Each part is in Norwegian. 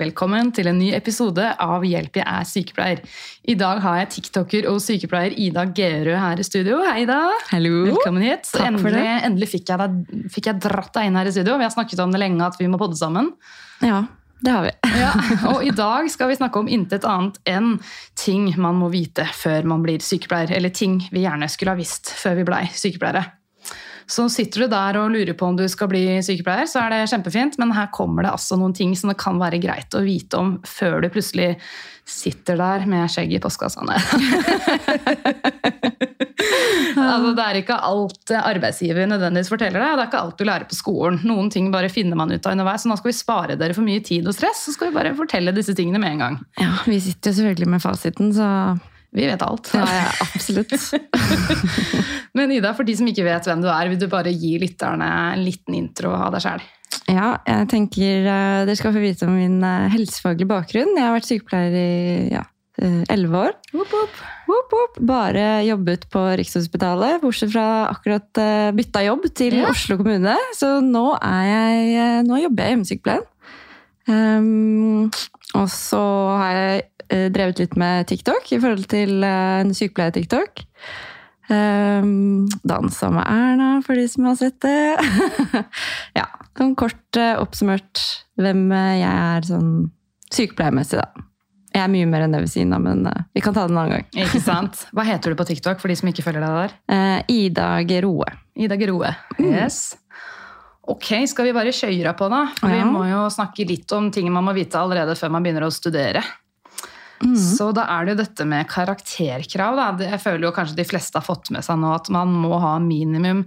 Velkommen til en ny episode av Hjelp, jeg er sykepleier. I dag har jeg tiktoker og sykepleier Ida Gerø her i studio. Hei, Ida. Hallo. Velkommen hit. Takk for det. endelig fikk, jeg deg, fikk jeg dratt deg inn her i studio. Vi har snakket om det lenge at vi må podde sammen. Ja, det har vi. Ja, og i dag skal vi snakke om intet annet enn ting man må vite før man blir sykepleier. Eller ting vi gjerne skulle ha visst før vi blei sykepleiere. Så sitter du der og lurer på om du skal bli sykepleier, så er det kjempefint, men her kommer det altså noen ting som det kan være greit å vite om før du plutselig sitter der med skjegg i postkassa. Altså, det er ikke alt arbeidsgiver nødvendigvis forteller deg, og det er ikke alt du lærer på skolen. Noen ting bare finner man ut av underveis, så nå skal vi spare dere for mye tid og stress, så skal vi bare fortelle disse tingene med en gang. Ja, Vi sitter jo selvfølgelig med fasiten, så Vi vet alt. ja, ja, absolutt. Men Ida, for de som ikke vet hvem du er, vil du bare gi lytterne en liten intro av deg sjæl? Ja, jeg tenker eh, Dere skal få vite om min eh, helsefaglige bakgrunn. Jeg har vært sykepleier i ja, eh, elleve år. Woop, woop. Bare jobbet på Rikshospitalet, bortsett fra akkurat eh, bytta jobb til Ja. Oslo kommune. Så nå, jeg, eh, nå jobber jeg i hjemmesykepleien. Um, og så har jeg eh, drevet litt med TikTok i forhold til eh, en sykepleier-TikTok. Um, dansa med Erna, for de som har sett det. ja, sånn kort eh, oppsummert hvem eh, jeg er sånn sykepleiermessig, da. Jeg er mye mer enn det ved siden av, men eh, vi kan ta det en annen gang. Ikke sant? Hva heter du på TikTok for de som ikke følger deg der? Uh, Ida Geroe. Ida Geroe. Yes. Ok, skal vi bare kjøre på da? For Ja. Vi må jo snakke litt om ting man må vite allerede før man begynner å studere. Mm. Så da er det jo dette med karakterkrav. Da. Jeg føler jo kanskje de fleste har fått med seg nå at man må ha minimum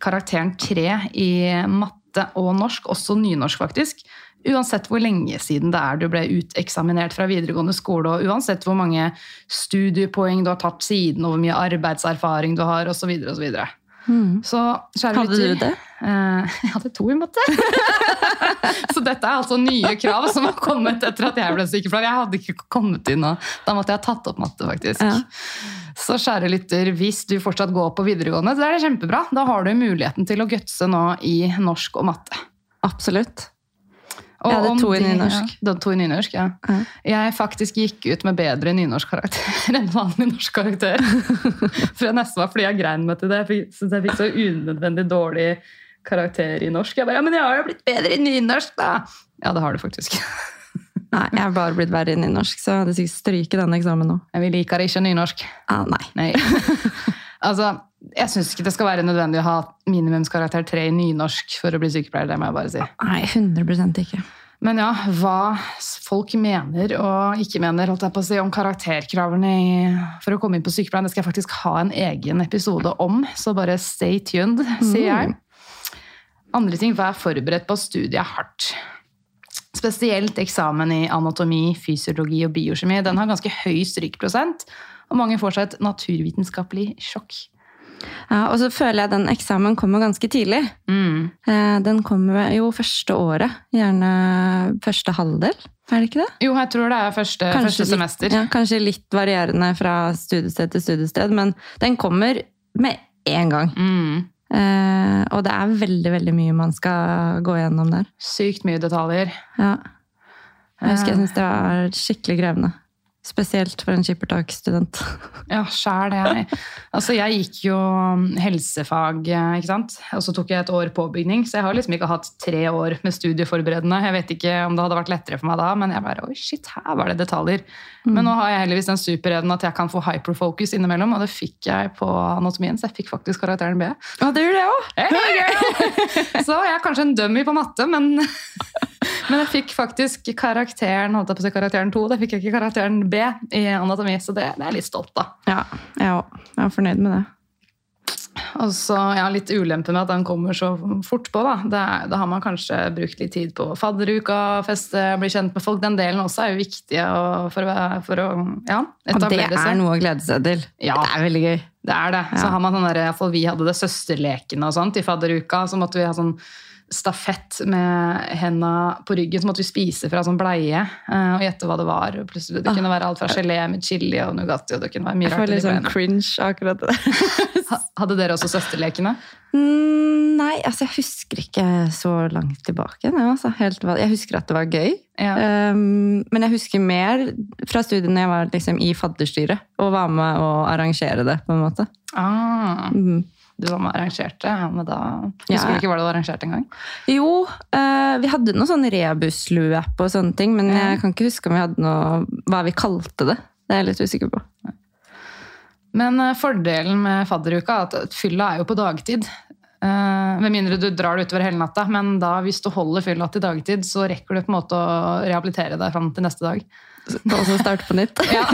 karakteren tre i matte og norsk, også nynorsk faktisk. Uansett hvor lenge siden det er du ble uteksaminert fra videregående skole, og uansett hvor mange studiepoeng du har tatt siden, og hvor mye arbeidserfaring du har, osv. osv. Mm. Så, Hadde du det? eh, jeg hadde to i matte. så dette er altså nye krav som har kommet etter at jeg ble sykepleier. Jeg hadde ikke kommet inn, og da måtte jeg ha tatt opp matte, faktisk. Ja. Så kjære lytter, hvis du fortsatt går på videregående, så er det kjempebra. Da har du muligheten til å gutse nå i norsk og matte. Absolutt. Og Jeg hadde om to i nynorsk. Ja, to i nynorsk, ja. Ja. Jeg faktisk gikk ut med bedre nynorskkarakter enn vanlig norskkarakter. For jeg nesten var fordi jeg grein meg til det. Jeg syntes jeg fikk så unødvendig dårlig karakter i norsk. Jeg bare, ja, men jeg har jo blitt bedre i nynorsk, da! Ja, det har du faktisk. Nei, jeg har bare blitt verre i nynorsk, så jeg hadde sikkert stryket denne eksamen nå. Vi liker ikke nynorsk. Ah, nei. Nei. altså, jeg syns ikke det skal være nødvendig å ha minimumskarakter 3 i nynorsk for å bli sykepleier. Det må jeg bare si. Nei, 100% ikke. Men ja, hva folk mener og ikke mener holdt jeg på å si, om karakterkravene for å komme inn på sykepleien, det skal jeg faktisk ha en egen episode om, så bare stay tuned, sier jeg. Andre ting, vær forberedt på studiet er hardt. Spesielt eksamen i anatomi, fysiologi og biokjemi. Den har ganske høy strykprosent, og mange får seg et naturvitenskapelig sjokk. Ja, og så føler jeg den eksamen kommer ganske tidlig. Mm. Eh, Den kommer jo første året. Gjerne første halvdel, er det ikke det? Jo, jeg tror det er første, første litt, semester. Ja, kanskje litt varierende fra studiested til studiested, men den kommer med en gang. Mm. Eh, og det er veldig, veldig mye man skal gå gjennom der. Sykt mye detaljer. Ja. Jeg husker jeg syns det var skikkelig krevende. Spesielt for en skippertak-student. Ja, sjæl jeg. Altså, jeg gikk jo helsefag, ikke sant. Og så tok jeg et år påbygning, så jeg har liksom ikke hatt tre år med studieforberedende. Jeg vet ikke om det hadde vært lettere for meg da, men jeg bare oi, shit, her var det detaljer. Men nå har jeg heldigvis den superevnen at jeg kan få hyperfocus innimellom, og det fikk jeg på anatomien, så jeg fikk faktisk karakteren B. Og det gjør det òg! Hey! Så jeg er kanskje en dummy på matte, men, men jeg fikk faktisk karakteren holdt jeg på å si karakteren 2, det fikk jeg ikke karakteren B i anatomi, så det, det er jeg litt stolt av. Ja, jeg òg. Jeg er fornøyd med det. Og så ja, litt ulempe med at den kommer så fort på. Da det Da har man kanskje brukt litt tid på fadderuka, feste, bli kjent med folk. Den delen også er jo viktig for, å- for å ja, Og det er noe å glede seg til. Ja. Det er veldig gøy. Det er det. Så har man sånn der, vi hadde det søsterlekene og sånt i fadderuka. Så måtte vi ha sånn stafett med henda på ryggen. Så måtte vi spise fra sånn bleie uh, og gjette hva det var. Plutselig, det kunne være alt fra gelé med chili og Nugatti. og det kunne være mye Jeg rart. får i litt sånn cringe akkurat det. Hadde dere også søsterlekene? Mm, nei, altså jeg husker ikke så langt tilbake. Nei, altså, helt, jeg husker at det var gøy. Ja. Um, men jeg husker mer fra studiene jeg var liksom, i fadderstyret og var med å arrangere det. på en måte. Ah, Mm. Du var med og arrangerte, men da Ja. Husker du ikke hva du arrangerte arrangert engang? Jo, eh, vi hadde noe sånn rebus-lue-app og sånne ting, men jeg kan ikke huske om vi hadde noe, hva vi kalte det. Det er jeg litt usikker på. Men eh, fordelen med fadderuka er at fylla er jo på dagtid. Eh, med mindre du drar det utover hele natta, men da hvis du holder fylla til dagtid, så rekker du på en måte å rehabilitere deg fram til neste dag. Og så starte på nytt. Ja.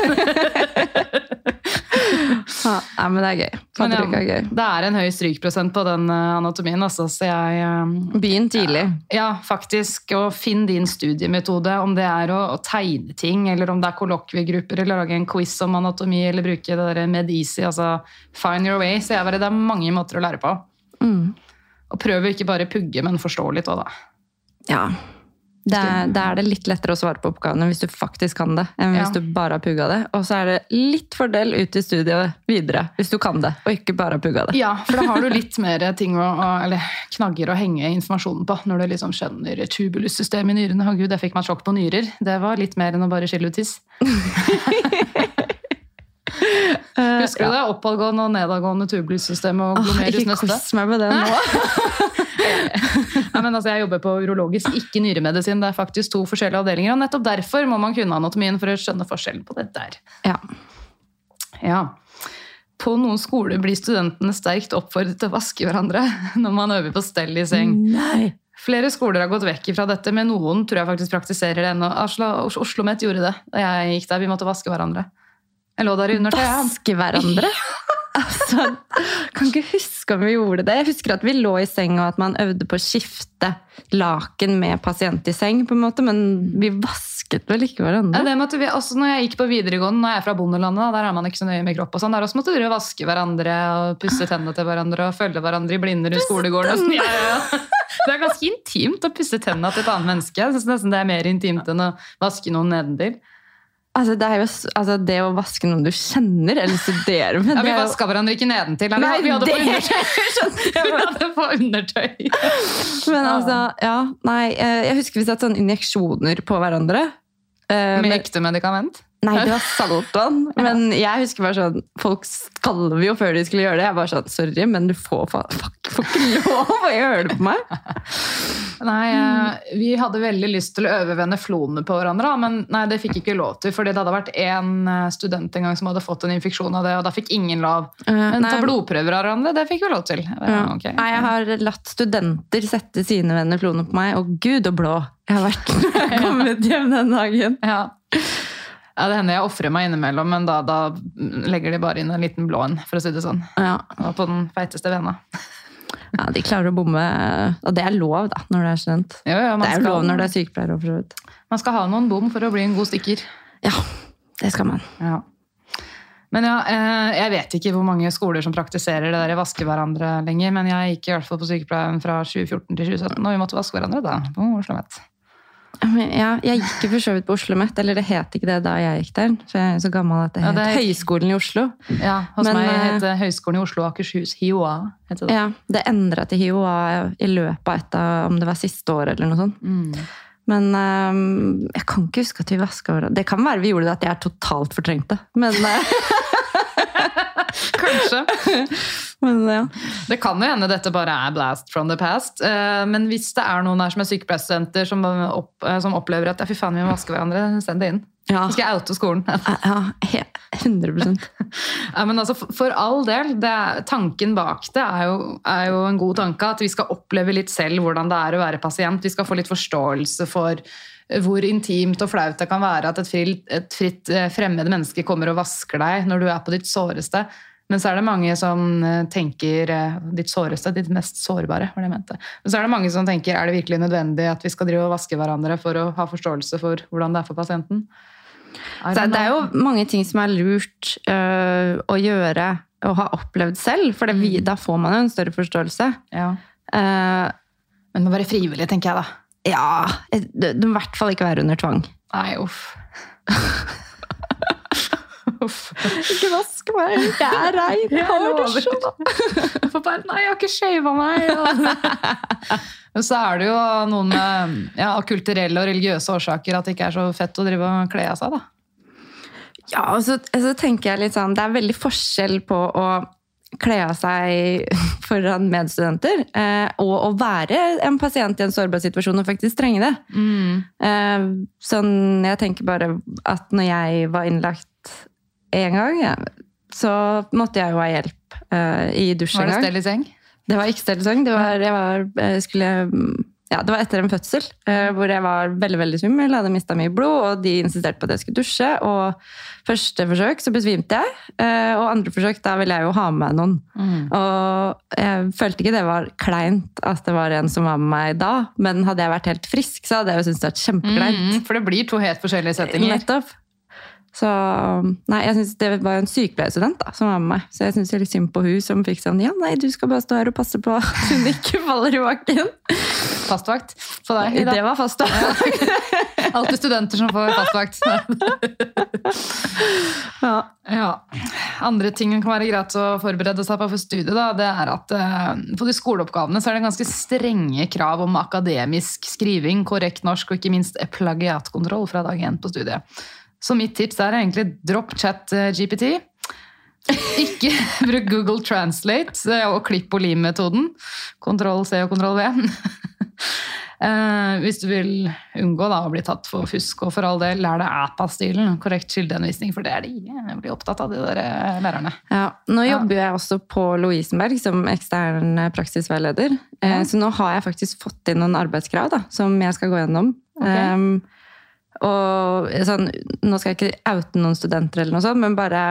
Nei, men det er gøy. Men ja, er gøy. det er en høy strykprosent på den eh, anatomien, altså, så jeg eh, Begynn tidlig. Ja, faktisk. Og finn din studiemetode. Om det er å, å tegne ting, eller om det er kollokviegrupper, eller lage en quiz om anatomi, eller bruke det der Medisi. Altså, find your way. Så jeg bare, det er mange måter å lære på. Mm. Og prøv å ikke bare pugge, men forstå litt òg, da. Ja. Da er, er det litt lettere å svare på oppgavene hvis du faktisk kan det, enn hvis Ja. du bare har pugga det. Og så er det litt fordel ut i studiet videre hvis du kan det, og ikke bare har pugga det. Ja, for da har du litt mer ting å, eller knagger å henge informasjonen på når du liksom skjønner tubulus-systemet i nyrene. Å gud, jeg fikk meg sjokk på nyrer. Det var litt mer enn å bare skille ut tiss. Husker du det? Oppadgående og nedadgående tubulus-system og glomerus ikke nøste. kos meg med det nå. Ja, men altså, jeg jobber på urologisk, ikke nyremedisin. Det er faktisk to forskjellige avdelinger. Og nettopp derfor må man kunne anatomien for å skjønne forskjellen på det der. Ja. Ja. På noen skoler blir studentene sterkt oppfordret til å vaske hverandre når man øver på stell i seng. Nei. Flere skoler har gått vekk fra dette, men noen tror jeg faktisk praktiserer det ennå. Oslo, Oslo Met gjorde det da jeg gikk der. Vi måtte vaske hverandre. Jeg lå der i undertøyet. Vaske hverandre? Altså, kan ikke huske om vi gjorde det. Jeg husker at vi lå i seng og at man øvde på å skifte laken med pasient i seng, på en måte, men vi vasket vel ikke Ja, hverandre? det måtte vi, også når jeg gikk på videregående, når jeg er fra bondelandet, der er man ikke så nøye med kropp og sånn, der også måtte dere vaske hverandre og pusse tennene til hverandre og følge hverandre i blinder i skolegården. Sånn. ja, ja, ja. Det er ganske intimt å pusse tennene til et annet menneske. Jeg synes nesten det er mer intimt enn å vaske noen nedentil. Altså, det, jo, altså, det å vaske noen du kjenner eller studerer med Ja, vi jo- vaska hverandre ikke nedentil. Nei, vi hadde på det undertøy. Vi hadde på undertøy. Men altså, ja, nei, eh, jeg husker vi satte sånn injeksjoner på hverandre. Eh, Med ekte medikament. Nei, det var saltvann. Men jeg husker bare sånn Folk skalv jo før de skulle gjøre det. Jeg bare sånn, sorry, men du får, ikke lov å gjøre det på meg. Nei, eh, Vi hadde veldig lyst til å øve veneflonene på hverandre, men nei, det fikk ikke lov til. fordi det hadde vært en eh, student en gang som hadde fått en infeksjon av det, og da fikk ingen lov. Men nei. ta blodprøver av hverandre, det fikk vi lov til. Ja. Okay. Nei, jeg har latt studenter sette sine venner floner på meg, og gud og blå. Jeg har vært kommet hjem den dagen. Ja. Ja, Det hender jeg ofrer meg innimellom, men da, da legger de bare inn en liten blå en, for å si det sånn. Ja. Og på den feiteste vena. ja, De klarer å bomme. Og det er lov, da, når du er student. Jo, ja, man Det er jo lov når du er sykepleier. også, for så vidt. Man skal ha noen bom for å bli en god stikker. Ja, det skal man. Ja. Men ja, eh, jeg vet ikke hvor mange skoler som praktiserer det der å vaske hverandre lenger, men jeg gikk i hvert fall på sykepleien fra 2014 til 2017, og vi måtte vaske hverandre da. på Oslo Met. Ja, jeg gikk jo for så vidt på Oslo Met, eller det het ikke det da jeg gikk der. For jeg er så gammel at det Ja, het det er- Høgskolen i Oslo. Ja, hos Men, meg heter het Høgskolen i Oslo og Akershus, HiOA. det. Ja, Det endra til HiOA i løpet av et av om det var siste år eller noe sånt. Mm. Men um, jeg kan ikke huske at vi vaska hverandre. Det kan være vi gjorde det at jeg er totalt fortrengte. Men, eh, Kanskje. men ja. Det kan jo hende dette bare er blast from the past. eh, Men hvis det er noen her som er sykepleierstudenter som, opp, eh, som opplever at ja, fy faen, vi må vaske hverandre, send det inn. Ja, skal jeg oute skolen. ja 100 Ja, men altså, for- all del, det er, tanken bak det er jo, er jo en god tanke. At vi skal oppleve litt selv hvordan det er å være pasient. Vi skal få litt forståelse for hvor intimt og flaut det kan være at et fritt, et fritt eh, fremmed menneske kommer og vasker deg når du er på ditt såreste. Men så er det mange som eh, tenker eh, Ditt såreste, ditt mest sårbare, var det jeg mente. Men så er det mange som tenker er det virkelig nødvendig at vi skal drive og vaske hverandre for å ha forståelse for hvordan det er for pasienten? Så det er jo mange ting som er lurt øh, å gjøre og ha opplevd selv, for det, vi, da får man jo en større forståelse. ja. Uh, Men det må være frivillig, tenker jeg da. ja, du det må i hvert fall ikke være under tvang. Nei, uff. Ikke vask meg, det er rein. Jeg lover. For bare, nei, jeg har ikke shava meg. Men så er det jo noen med ja, kulturelle og religiøse årsaker at det ikke er så fett å drive og kle av seg, da. Ja, og så, så tenker jeg litt sånn, det er veldig forskjell på å kle av seg foran medstudenter, eh, og å være en pasient i en sårbar situasjon og faktisk trenge det. Eh, sånn, jeg tenker bare at når jeg var innlagt en gang, ja, så måtte jeg jo ha hjelp uh, i dusj Var det gang. stell i seng? Det var ikke stellesang. Det var, jeg var, jeg skulle, ja, det var etter en fødsel uh, hvor jeg var veldig veldig svimmel, hadde mista mye blod, og de insisterte på at jeg skulle dusje. Og første forsøk så besvimte jeg, uh, og andre forsøk da ville jeg jo ha med meg noen. Og jeg følte ikke det var kleint at det var en som var med meg da, men hadde jeg vært helt frisk, så hadde jeg jo syntes det vært kjempekleint. Mm, for det blir to helt forskjellige settinger. Nettopp. Så nei, jeg synes Det var jo en sykepleierstudent da, som var med meg, så jeg syns litt synd på hun som fikk sånn Ja, nei, du skal bare stå her og passe på at hun ikke faller i bakken. Fastvakt på deg. Det var fastvakt. Ja. Alltid studenter som får fastvakt. Ja. Ja. Andre ting som kan være greit å forberede seg på for studiet, da, det er at eh, på de skoleoppgavene så er det ganske strenge krav om akademisk skriving, korrekt norsk og ikke minst plagiatkontroll fra dag én på studiet. Så mitt tips er egentlig dropp chat eh, GPT. Ikke bruk Google Translate eh, og klipp og lim-metoden. Kontroll C og kontroll V. Eh, hvis du vil unngå da, å bli tatt for fusk, og for all del, lær deg APA-stilen, korrekt kildehenvisning, for det er de blir opptatt av, de der lærerne. Ja, nå Ja. jobber jeg også på Lovisenberg som ekstern praksisveileder. Ja. Så nå har jeg faktisk fått inn noen arbeidskrav da, som jeg skal gå gjennom. Ok. Em, og sånn, nå skal jeg ikke oute noen studenter, eller noe sånt, men bare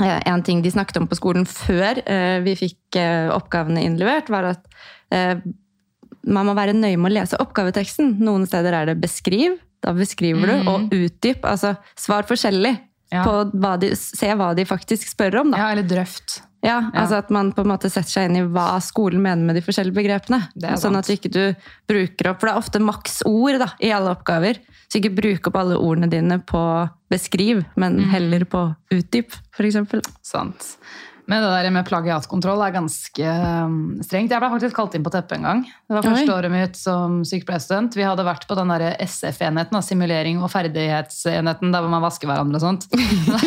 eh, en ting de snakket om på skolen før eh, vi fikk eh, oppgavene innlevert, var at man må være nøye med å lese oppgaveteksten. Noen steder er det beskriv, da beskriver du, og utdyp. Altså svar forskjellig Ja. på hva de, se hva de faktisk spør om. Da. Ja, eller drøft. Ja, altså At man på en måte setter seg inn i hva skolen mener med de forskjellige begrepene. Sånn at du ikke du bruker opp, For det er ofte maks ord da, i alle oppgaver. Så ikke bruk opp alle ordene dine på beskriv, men Mm. heller på utdyp, f.eks. Sant. Men det der med plagiatkontroll er ganske um, strengt. Jeg ble faktisk kalt inn på teppet en gang. Det var første Oi. året mitt som sykepleierstudent. Vi hadde vært på den der SF-enheten, simulering og ferdighetsenheten, der hvor man vasker hverandre og sånt.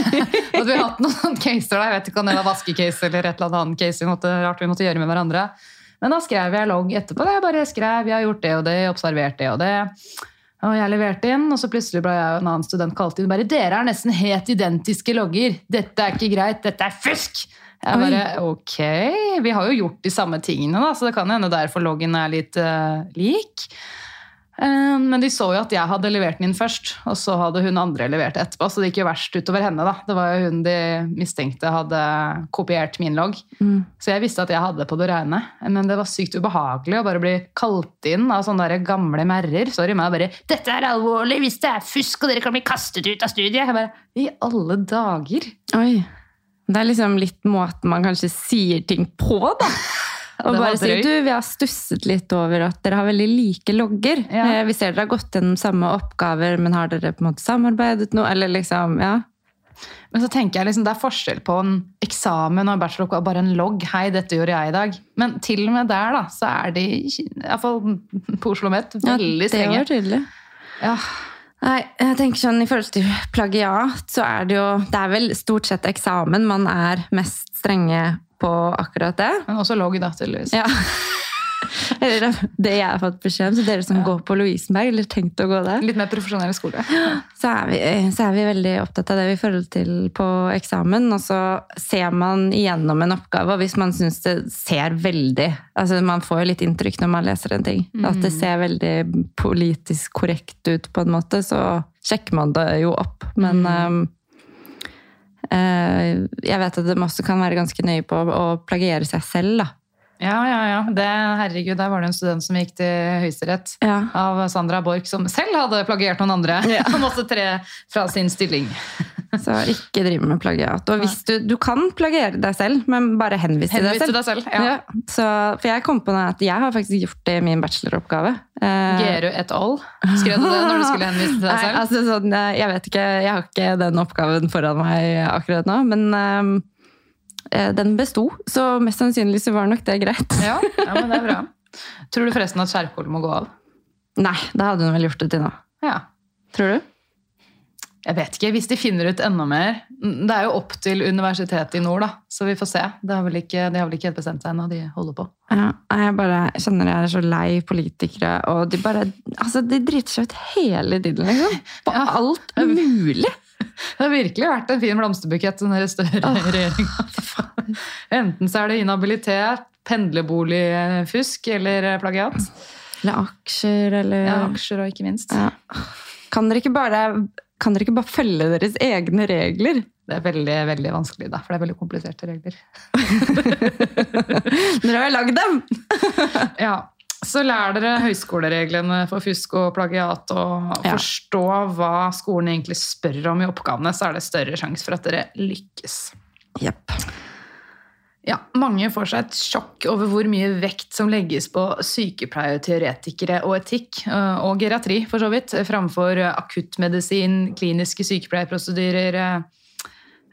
og vi har hatt noen sånne caser der. Jeg vet ikke om det var vaskecase eller et eller annet case vi måtte, rart vi måtte gjøre med hverandre. Men da skrev jeg logg etterpå. Da. Jeg bare skrev, jeg har gjort det og det, observert det og det. Og jeg leverte inn, og så plutselig ble jeg og en annen student kalt inn. bare, Dere er nesten helt identiske logger. Dette er ikke greit. Dette er fusk! Jeg Oi. bare, ok, Vi har jo gjort de samme tingene, da, så det kan hende derfor loggen er litt uh, lik. Eh, men de så jo at jeg hadde levert den inn først, og så hadde hun andre levert etterpå. Så det gikk jo verst utover henne. da. Det var jo hun de mistenkte hadde kopiert min logg. Så jeg visste at jeg hadde det på det reine. Men det var sykt ubehagelig å bare bli kalt inn av sånne der gamle merrer. Sorry meg, bare 'Dette er alvorlig hvis det er fusk, og dere kan bli kastet ut av studiet'. Jeg bare, I alle dager! Oi. Det er liksom litt måten man kanskje sier ting på, da. Og bare si du, vi har stusset litt over at dere har veldig like logger. Ja. Eh, Vi ser dere har gått gjennom samme oppgaver, men har dere på en måte samarbeidet noe? Eller liksom, ja. Men så tenker jeg liksom, det er forskjell på en eksamen og en bacheloroppgave, bare en logg. 'Hei, dette gjorde jeg i dag'. Men til og med der, da, så er de, iallfall på Oslo Met, veldig ja, det strenge. var tydelig. Ja. Nei, jeg tenker sånn I forhold til plagiat, så er det jo Det er vel stort sett eksamen man er mest strenge på akkurat det. Men også logg, da, tydeligvis. Ja. Eller det jeg har fått beskjed om, så dere som går på Lovisenberg, eller tenkt å gå der, Litt mer profesjonell skole. så er, vi, så er vi veldig opptatt av det vi forhold til på eksamen. Og så ser man igjennom en oppgave, og hvis man syns det ser veldig altså Man får jo litt inntrykk når man leser en ting. At det ser veldig politisk korrekt ut, på en måte, så sjekker man det jo opp. Men um, eh, Jeg vet at de også kan være ganske nøye på å plagiere seg selv, da. Ja, ja, ja. Det, herregud, der var det en student som gikk til Høyesterett Ja. av Sandra Borch, som selv hadde plagiert noen andre. Ja. Han måtte tre fra sin stilling. Så ikke drive med plagiat. Og hvis du, du kan plagiere deg selv, men bare henvis til deg selv. deg selv. Ja. Ja, så, for jeg kom på noe at jeg har faktisk gjort det i min bacheloroppgave. Eh, Geru et all. Skrev du det når du skulle henvise til deg Nei, altså sånn, eh, jeg vet ikke, jeg har ikke den oppgaven foran meg akkurat nå, men eh, den besto, så mest sannsynlig så var nok det greit. Ja, ja, men det er bra. Tror du forresten at Kjerkol må gå av? Nei, det hadde hun vel gjort det til nå. Ja. Tror du? Jeg vet ikke, hvis de finner ut enda mer. Det er jo opp til Universitetet i nord, da. Så vi får se. Det har vel ikke, de har vel ikke helt bestemt seg ennå, de holder på. Ja, jeg bare kjenner jeg er så lei politikere, og de bare altså, de driter seg ut hele tiden, liksom. På Ja. alt mulig. Det har virkelig vært en fin blomsterbukett, den der større regjeringa. Enten så er det inhabilitet, pendlerboligfusk eller plagiat. Eller aksjer, eller Ja, aksjer og ikke minst. Ja. Kan dere ikke bare kan dere ikke bare følge deres egne regler? Det er veldig veldig vanskelig, da, for det er veldig kompliserte regler. Dere har jo lagd dem! Ja, Så lær dere høyskolereglene for fusk og plagiat, og Ja. forstå hva skolen egentlig spør om i oppgavene, så er det større sjanse for at dere lykkes. Yep. Ja, Mange får seg et sjokk over hvor mye vekt som legges på sykepleie, teoretikere og etikk, øh, og geriatri for så vidt, framfor akuttmedisin, kliniske sykepleierprosedyrer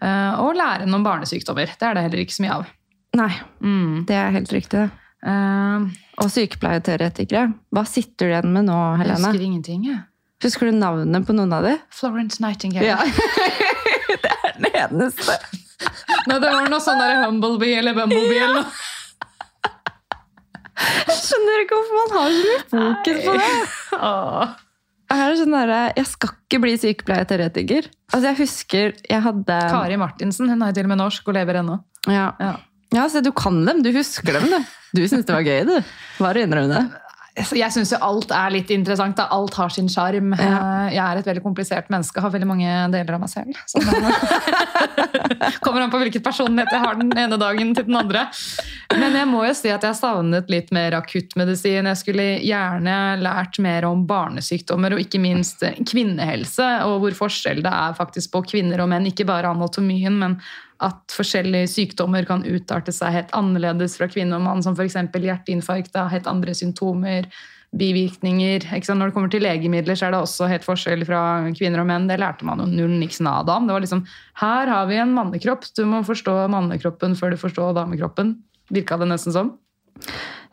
øh, og læren om barnesykdommer. Det er det heller ikke så mye av. Nei, Mm. det er helt riktig. det. Eh, Og sykepleierteoretikere. Hva sitter du igjen med nå, jeg husker ingenting. jeg. Husker du navnet på noen av dem? Florence Nightingale. Ja. det er den eneste. Nei, det var noe sånn der Humblebee eller Bumblebee eller noe. Jeg skjønner ikke hvorfor man har så mye fokus på det. Her Er sånn der, jeg skal ikke bli sykepleierteoretiker. Altså, jeg husker jeg hadde Kari Martinsen hun er til og med norsk og lever ennå. Ja. Ja. Ja, se, du kan dem. Du husker dem, du. Du syns det var gøy, du. Bare innrøm det. Jeg syns jo alt er litt interessant. Da. Alt har sin sjarm. Ja. Eh, Jeg er et veldig komplisert menneske, har veldig mange deler av meg selv. Så kommer an på hvilken personlighet jeg har den ene dagen til den andre. Men jeg må jo si at jeg savnet litt mer akuttmedisin. Jeg skulle gjerne lært mer om barnesykdommer og ikke minst kvinnehelse, og hvor forskjell det er faktisk på kvinner og menn. Ikke bare anatomien, men at forskjellige sykdommer kan utarte seg helt annerledes fra kvinne og mann, som f.eks. hjerteinfarkt, helt andre symptomer, bivirkninger. Når det kommer til legemidler, så er det også helt forskjell fra kvinner og menn. Det lærte man jo null niks nada om. Det var liksom, her har vi en mannekropp, du må forstå mannekroppen før du forstår damekroppen. Virka det nesten som.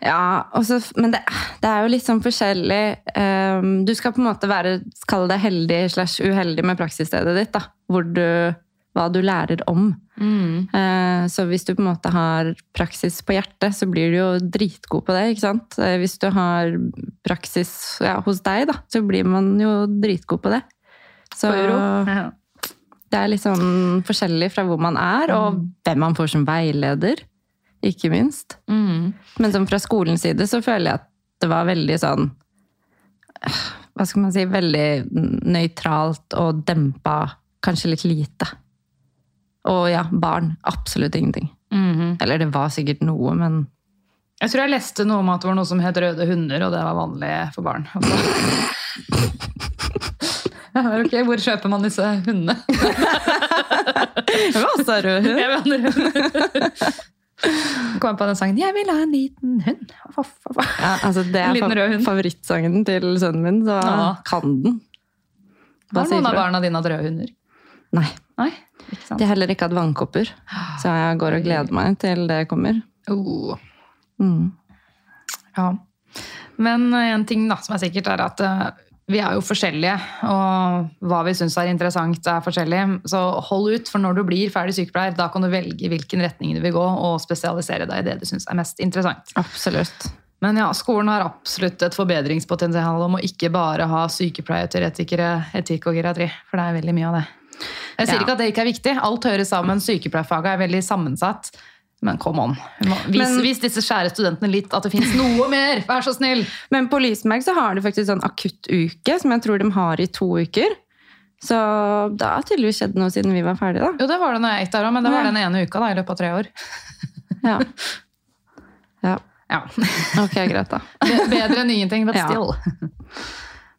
Ja, også, men det, det er jo litt sånn forskjellig. Um, du skal på en måte være, kall det heldig slash uheldig med praksisstedet ditt. da, hvor du, Hva du lærer om. Mm. så hvis du på en måte har praksis på hjertet, så blir du jo dritgod på det. ikke sant? Eh, Hvis du har praksis ja, hos deg, da, så blir man jo dritgod på det. Så det er litt sånn forskjellig fra hvor man er, og hvem man får som veileder. Ikke minst. Mm. Men som fra skolens side så føler jeg at det var veldig sånn eh, Hva skal man si? Veldig nøytralt og dempa. Kanskje litt lite. Og ja, barn. Absolutt ingenting. Mhm. Eller det var sikkert noe, men Jeg tror jeg leste noe om at det var noe som het røde hunder, og det var vanlig for barn. Ja, ok, Hvor kjøper man disse hundene? Det var også rød hund. Jeg vil ha en hund. Kom jeg på den sangen 'Jeg vil ha en liten hund'. Ja, altså det er fa favorittsangen til sønnen min, så Ja. kan den. Hva Har noen av barna dine hatt røde hunder? Nei. Nei? De har heller ikke hatt vannkopper. Så jeg går og gleder meg til det kommer. Oh. Mm. Ja. Men en ting da, som er sikkert, er at eh, vi er jo forskjellige, og hva vi syns er interessant, er forskjellig. Så hold ut, for når du blir ferdig sykepleier, da kan du velge hvilken retning du vil gå, og spesialisere deg i det du syns er mest interessant. Absolutt. Men ja, skolen har absolutt et forbedringspotensial om å ikke bare ha sykepleiere, teoretikere, etikk og geriatri, for det er veldig mye av det. Jeg sier Ja. ikke at det ikke er viktig, alt hører sammen, sykepleierfaget er veldig sammensatt. Men come on, vis, Men- vis disse skjære studentene litt at det fins noe mer! Vær så snill! Men på Lysmerk så har de faktisk sånn akuttuke, som jeg tror de har i to uker. Så det har tydeligvis skjedd noe siden vi var ferdige, da. Jo, det var det når jeg gikk der òg, men det var Ja. den ene uka da, i løpet av tre år. Ja. ja. Ja. Ok, greit, da. Bedre enn ingenting, but Ja. still.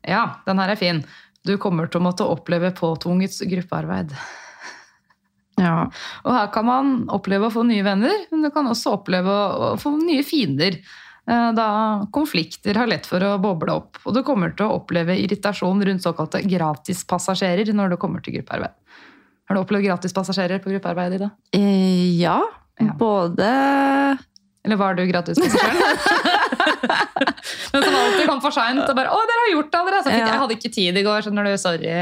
Ja, den her er fin. Du kommer til å måtte oppleve påtvunget gruppearbeid. Ja. Og her kan man oppleve å få nye venner, men du kan også oppleve å få nye fiender. eh, Da konflikter har lett for å boble opp. Og du kommer til å oppleve irritasjon rundt såkalte gratispassasjerer når du kommer til gruppearbeid. Har du opplevd gratispassasjerer på gruppearbeid, i Eh, ja. Ja. Både Eller var du gratispassasjeren? Men som alltid kom for seint og bare 'Å, dere har gjort det allerede!' Jeg hadde ikke tid i går, skjønner du. Sorry.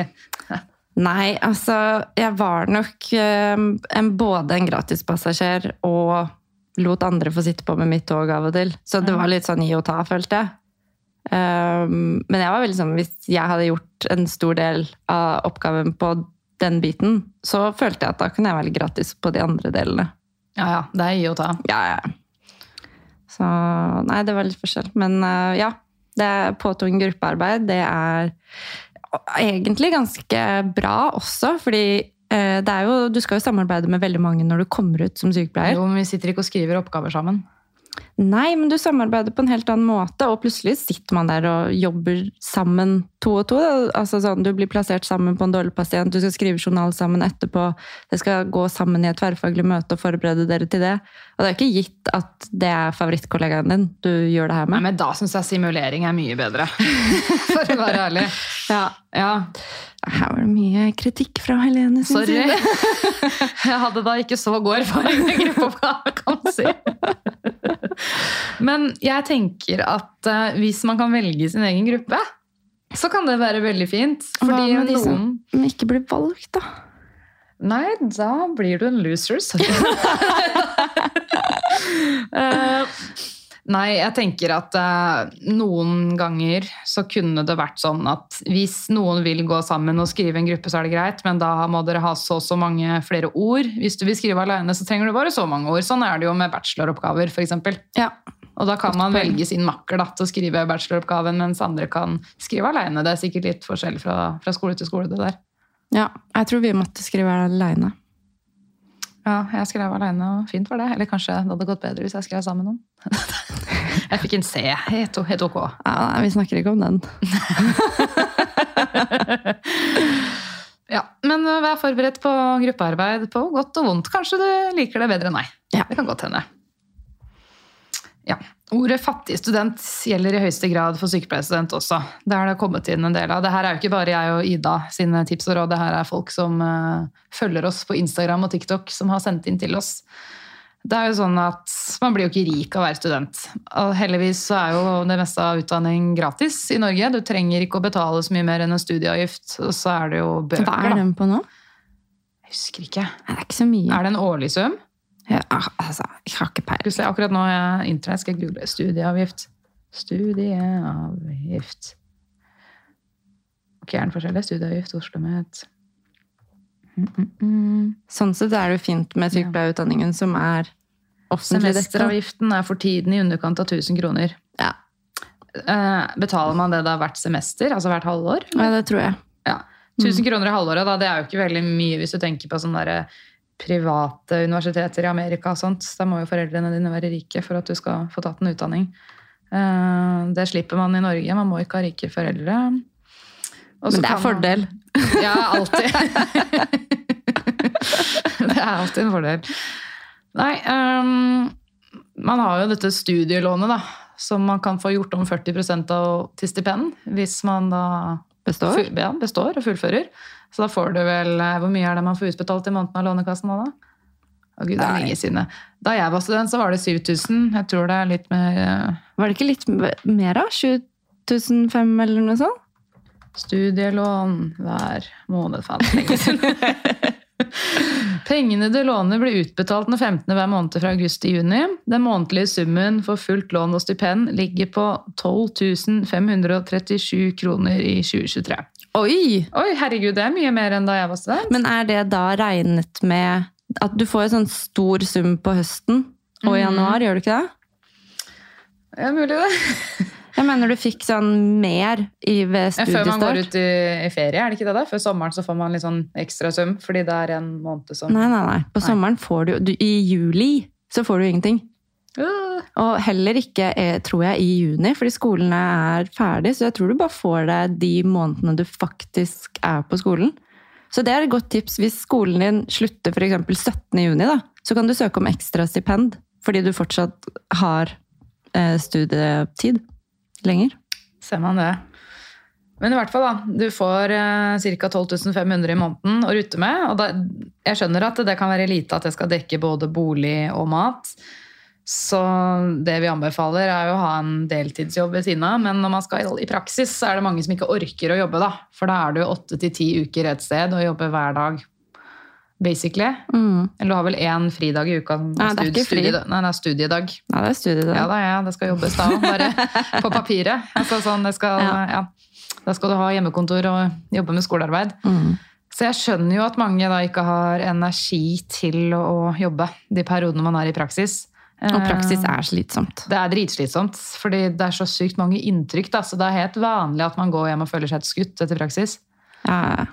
Nei, altså Jeg var nok eh, en, både en gratispassasjer og lot andre få sitte på med mitt tog av og til. Så det var litt sånn gi og ta, følte jeg. Um, men jeg var veldig sånn, hvis jeg hadde gjort en stor del av oppgaven på den biten, så følte jeg at da kunne jeg være gratis på de andre delene. Ja ja, det er gi og ta. Ja, ja. Så nei, det var litt forskjell. Men uh, ja, det er påtvungen gruppearbeid. Det er egentlig ganske bra også, fordi uh, det er jo, du skal jo samarbeide med veldig mange når du kommer ut som sykepleier. Jo, men vi sitter ikke og skriver oppgaver sammen. Nei, men du samarbeider på en helt annen måte, og plutselig sitter man der og jobber sammen to og to. Altså sånn, Du blir plassert sammen på en dårlig pasient, du skal skrive journal sammen etterpå. Det skal gå sammen i et tverrfaglig møte og forberede dere til det. Og det er ikke gitt at det er favorittkollegaen din du gjør det her Nei, med. men da syns jeg simulering er mye bedre. For å være ærlig. Ja. Ja, Her var det mye kritikk fra Helene sin sorry. side. Jeg hadde da ikke så god erfaring med gruppeoppgave, kan man si. Men jeg tenker at uh, hvis man kan velge sin egen gruppe, så kan det være veldig fint. Hva Fordi med de som noen ikke blir valgt, da? Nei, da blir du en loser. sorry. Nei, jeg tenker at eh, noen ganger så kunne det vært sånn at hvis noen vil gå sammen og skrive en gruppe, så er det greit, men da må dere ha så og så mange flere ord. Hvis du vil skrive alene, så trenger du bare så mange ord. Sånn er det jo med bacheloroppgaver, f.eks. Ja. Og da kan man velge sin makker da, til å skrive bacheloroppgaven, mens andre kan skrive alene. Det er sikkert litt forskjell fra, fra skole til skole, det der. ja. Jeg tror vi måtte skrive aleine. Ja, jeg skrev alene, og fint var det. Eller kanskje det hadde gått bedre hvis jeg skrev sammen med noen. jeg fikk en C. Helt, helt ok. Ja, nei, vi snakker ikke om den. Ja, Men vær forberedt på gruppearbeid på godt og vondt. Kanskje du liker det bedre enn meg. Ja. Det kan godt hende. Ja. Ordet fattig student gjelder i høyeste grad for sykepleierstudent også. Det har det kommet inn en del av. Det her er jo ikke bare jeg og Ida sine tips og råd. Det her er folk som uh, følger oss på Instagram og TikTok, som har sendt inn til oss. Det er jo sånn at Man blir jo ikke rik av å være student. Og heldigvis så er jo det meste av utdanning gratis i Norge. Du trenger ikke å betale så mye mer enn en studieavgift. Og så er det jo bøker. Hva er da. den på nå? Jeg husker ikke. Det er ikke så mye. Er det en årlig sum? Ja, altså, jeg har ikke peiling. akkurat nå jeg internett, skal jeg google studieavgift. Studieavgift. Ok, er forskjellig? Studieavgift, Oslo Met. Mm, mm, mm. Sånn sett er det jo fint med sykepleierutdanningen som er offentlig. Semesteravgiften er for tiden i underkant av 1000 kroner. Ja. Eh, betaler man det da hvert semester, altså hvert halvår? ja, det tror jeg. Ja. 1000 kroner i halvåret, da, det er jo ikke veldig mye hvis du tenker på sånn der private universiteter i Amerika og sånt. Da må jo foreldrene dine være rike for at du skal få tatt en utdanning. Eh, Det slipper man i Norge. Man må ikke ha rike foreldre. Også Men det er man- fordel. Ja, alltid. det er alltid en fordel. Nei, um, man har jo dette studielånet, da. Som man kan få gjort om 40 av til stipend hvis man da Består? Består og fullfører. Så da får du vel eh, Hvor mye er det man får utbetalt i måneden av Lånekassen nå, da? Å gud, det er lenge siden. Da jeg var student, så var det 7000. Jeg tror det er litt mer eh, Var det ikke litt mer, da? 7500 eller noe sånt? studielån hver måned. Faen, lenge siden. Pengene du låner, blir utbetalt den 15. hver måned fra august til juni. Den månedlige summen for fullt lån og stipend ligger på 12 537 kroner i 2023. Oi! Oi, herregud, det er mye mer enn da jeg var student. Men er det da regnet med at du får en sånn stor sum på høsten og i januar, januar, gjør du ikke det? Det er mulig, det. Jeg mener du fikk sånn mer i, ved studiestart. Før man går ut i, i ferie, er det ikke det? da? Før sommeren så får man litt sånn ekstra sum, fordi det er en måned som Nei, nei, nei. På Nei. sommeren får du, du I juli så får du ingenting. Og heller ikke, eh, tror jeg, i juni, fordi skolene er ferdig. Så jeg tror du bare får deg de månedene du faktisk er på skolen. Så det er et godt tips. Hvis skolen din slutter f.eks. 17. juni, da, så kan du søke om ekstra stipend. Fordi du fortsatt har eh, studietid lenger. ser man det. Men i hvert fall, da. Du får eh, ca. 12 500 i måneden å rute med. Og da, jeg skjønner at det kan være lite at jeg skal dekke både bolig og mat. Så det vi anbefaler, er jo å ha en deltidsjobb ved siden av. Men når man skal i praksis, så er det mange som ikke orker å jobbe, da. For da er du åtte til ti uker et sted og jobber hver dag, basically. Mm. Eller du har vel én fridag i uka? Nei, det er ikke fri. Nei, det er studiedag. Nei, det er studiedag. Ja da, ja, det skal jobbes da, bare på papiret. Altså, sånn, det skal, Ja. ja. Da skal du ha hjemmekontor og jobbe med skolearbeid. Mm. Så jeg skjønner jo at mange da ikke har energi til å jobbe de periodene man er i praksis. Og praksis Eh, er slitsomt. Det er dritslitsomt, fordi det er så sykt mange inntrykk. Da, så det er helt vanlig at man går hjem og føler seg et skutt etter praksis. Ja,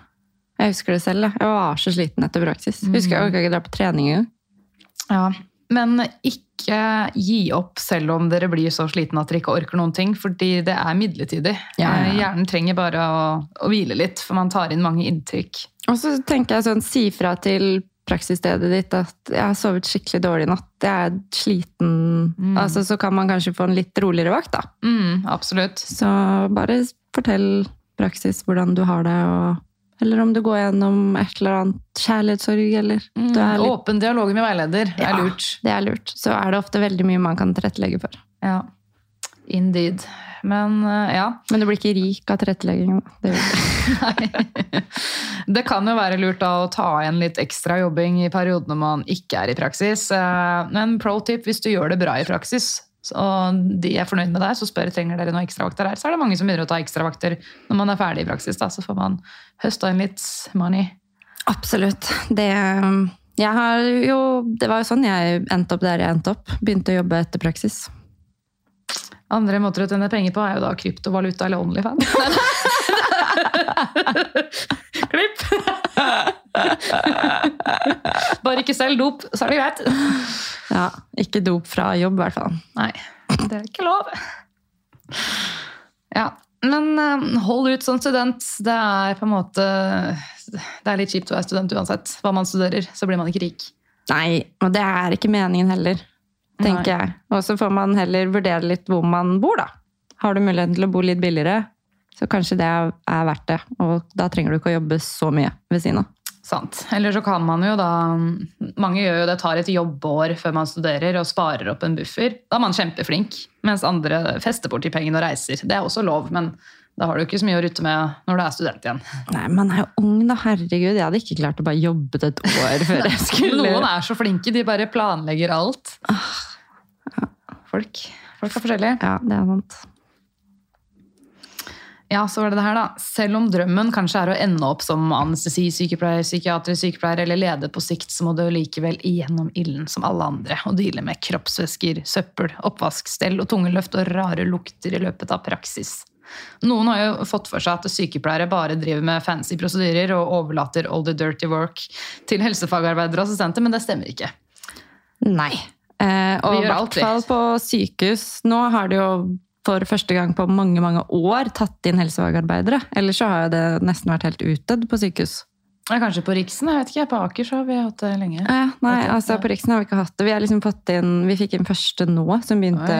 jeg husker det selv. jeg. Var så sliten etter praksis. Jeg Husker jeg orka ikke dra på trening engang. Ja, Men ikke gi opp selv om dere blir så slitne at dere ikke orker noen ting, fordi det er midlertidig. Ja, ja, ja. Eh, Hjernen trenger bare å, å hvile litt, for man tar inn mange inntrykk. Og så tenker jeg sånn, si fra til praksisstedet ditt at jeg har sovet skikkelig dårlig i natt. Jeg er sliten. Mm. Altså, så kan man kanskje få en litt roligere vakt, da. Mm, absolutt. Så bare fortell praksis hvordan du har det, og, eller om du går gjennom et eller annet kjærlighetssorg, eller Mm, du litt, Åpen dialog med veileder Ja. er lurt. Det er lurt. Så er det ofte veldig mye man kan tilrettelegge for. Ja, indeed. Men eh, ja, Men du blir ikke rik av tilrettelegging. Det det kan jo være lurt da å ta igjen litt ekstra jobbing i periodene man ikke er i praksis. Eh, Men pro tip, hvis du gjør det bra i praksis, og de er fornøyd med deg, så spør trenger dere noen ekstravakter her. Så er det mange som begynner å ta ekstravakter når man er ferdig i praksis. da, Så får man høsta inn litt money. Absolutt. Det, jeg har jo, det var jo sånn jeg endte opp der jeg endte opp. Begynte å jobbe etter praksis. Andre måter å tjene penger på er jo da kryptovaluta eller Onlyfans. Klipp! Bare ikke selg dop, så er det greit. Ja, ikke dop fra jobb, i hvert fall. Nei, det er ikke lov. Ja, men eh, hold ut som student. Det er på en måte Det er litt kjipt å være student uansett. Hva man studerer, så blir man ikke rik. Nei, og det er ikke meningen heller, tenker jeg. Og så får man heller vurdere litt hvor man bor, da. Har du muligheten til å bo litt billigere, så kanskje det er er verdt det. Og da trenger du ikke å jobbe så mye ved siden av. Sant. Eller så kan man jo da Mange gjør jo det, tar et jobbår før man studerer og sparer opp en buffer. Da er man kjempeflink. Mens andre fester bort de pengene og reiser. Det er også lov, men da har du ikke så mye å rutte med når du er student igjen. Nei, man er jo ung, da. Herregud. Jeg hadde ikke klart å bare jobbe et år før jeg skulle Noen er så flinke, de bare planlegger alt. Folk, folk er forskjellige. Ja, det er sant. Ja, så var det det her da. Selv om drømmen kanskje er å ende opp som anestesisykepleier, psykiatrisk sykepleier eller leder på sikt, så må du likevel igjennom ilden som alle andre og deale med kroppsvæsker, søppel, oppvaskstell og tunge løft og rare lukter i løpet av praksis. Noen har jo fått for seg at sykepleiere bare driver med fancy prosedyrer og overlater all the dirty work til helsefagarbeidere og assistenter, men det stemmer ikke. Nei. Eh, og i hvert fall på sykehus. Nå har det jo for første gang på mange mange år tatt inn helsefagarbeidere. Ellers så har det nesten vært helt utdødd på sykehus. Ja, Kanskje på Riksen, jeg vet ikke. På Aker så har vi hatt det lenge. Eh, nei, altså på Riksen har vi ikke hatt det. Vi, har liksom fått inn, vi fikk inn første nå, som begynte,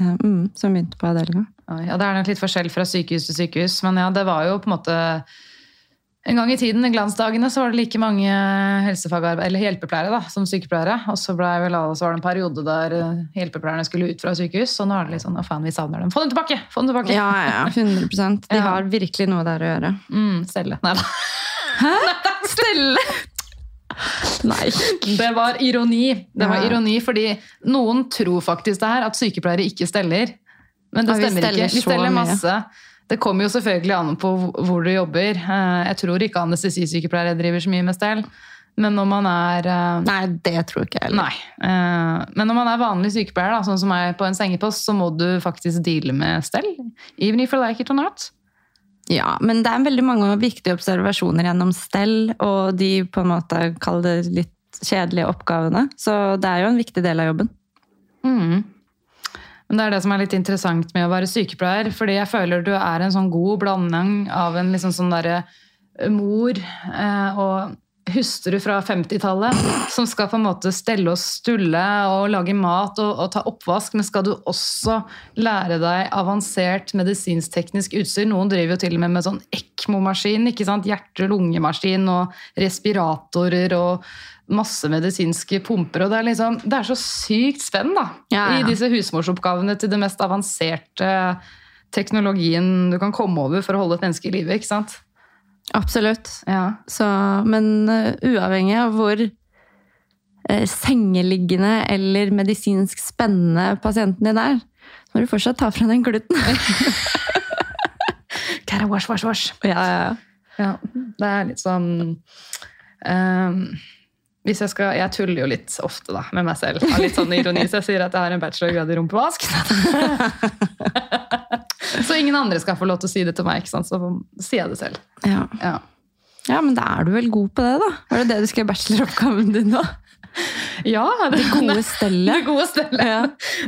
eh, mm, som begynte på avdelinga. Ja, Det er nok litt forskjell fra sykehus til sykehus, men ja, det var jo på en måte En gang i tiden, i glansdagene, så var det like mange eller hjelpepleiere da, som sykepleiere. Og så, vel, så var det en periode der eh, hjelpepleierne skulle ut fra sykehus. Og nå er det litt sånn, å faen, vi savner dem. Få dem tilbake! Få dem tilbake! Ja, ja, 100% De Ja. har virkelig noe der å gjøre. Mm, stelle. Nei da. Stille! Nei. Det var ironi. Det var Ja. ironi, fordi noen tror faktisk det her, at sykepleiere ikke steller. Men det Ja, vi stemmer steller ikke. Vi steller steller mye. Det kommer jo selvfølgelig an på hvor du jobber. Eh, Jeg tror ikke anestesisykepleiere driver så mye med stell. Men når man er eh, Nei, det tror ikke jeg heller. Eh, Men når man er vanlig sykepleier, da, sånn som meg på en sengepost, så må du faktisk deale med stell. Even if you like it or not. Ja, men det er veldig mange viktige observasjoner gjennom stell, og de på en måte kaller det litt kjedelige oppgavene. Så det er jo en viktig del av jobben. Mm. Men det er det som er litt interessant med å være sykepleier, fordi jeg føler du er en sånn god blanding av en liksom sånn derre mor eh, og hustru fra 50-tallet som skal på en måte stelle og stulle og lage mat og, og ta oppvask, men skal du også lære deg avansert medisinsk-teknisk utstyr? Noen driver jo til og med med sånn ECMO-maskin, ikke sant? hjerte-lungemaskin og respiratorer og masse medisinske pumper. og Det er, liksom, det er så sykt spenn da, Ja, ja. i disse husmorsoppgavene til det mest avanserte teknologien du kan komme over for å holde et menneske i live. ikke sant? Absolutt. Ja. Så, men uh, uavhengig av hvor uh, sengeliggende eller medisinsk spennende pasienten din er, så må du fortsatt ta fra den gluten. Gotta wash, wash, wash. ja, ja, ja. Det er litt sånn ehm, hvis jeg, skal, jeg tuller jo litt ofte da, med meg selv. Av litt sånn ironi, så jeg sier at jeg har en bachelorgrad i rumpevask. så ingen andre skal få lov til å si det til meg, ikke sant? så sier jeg det selv. ja. Ja. Ja, men da er du vel god på det, da? Var det det du skrev bacheloroppgaven din nå? Ja, Det gode stellet. Det gode stellet. Ja.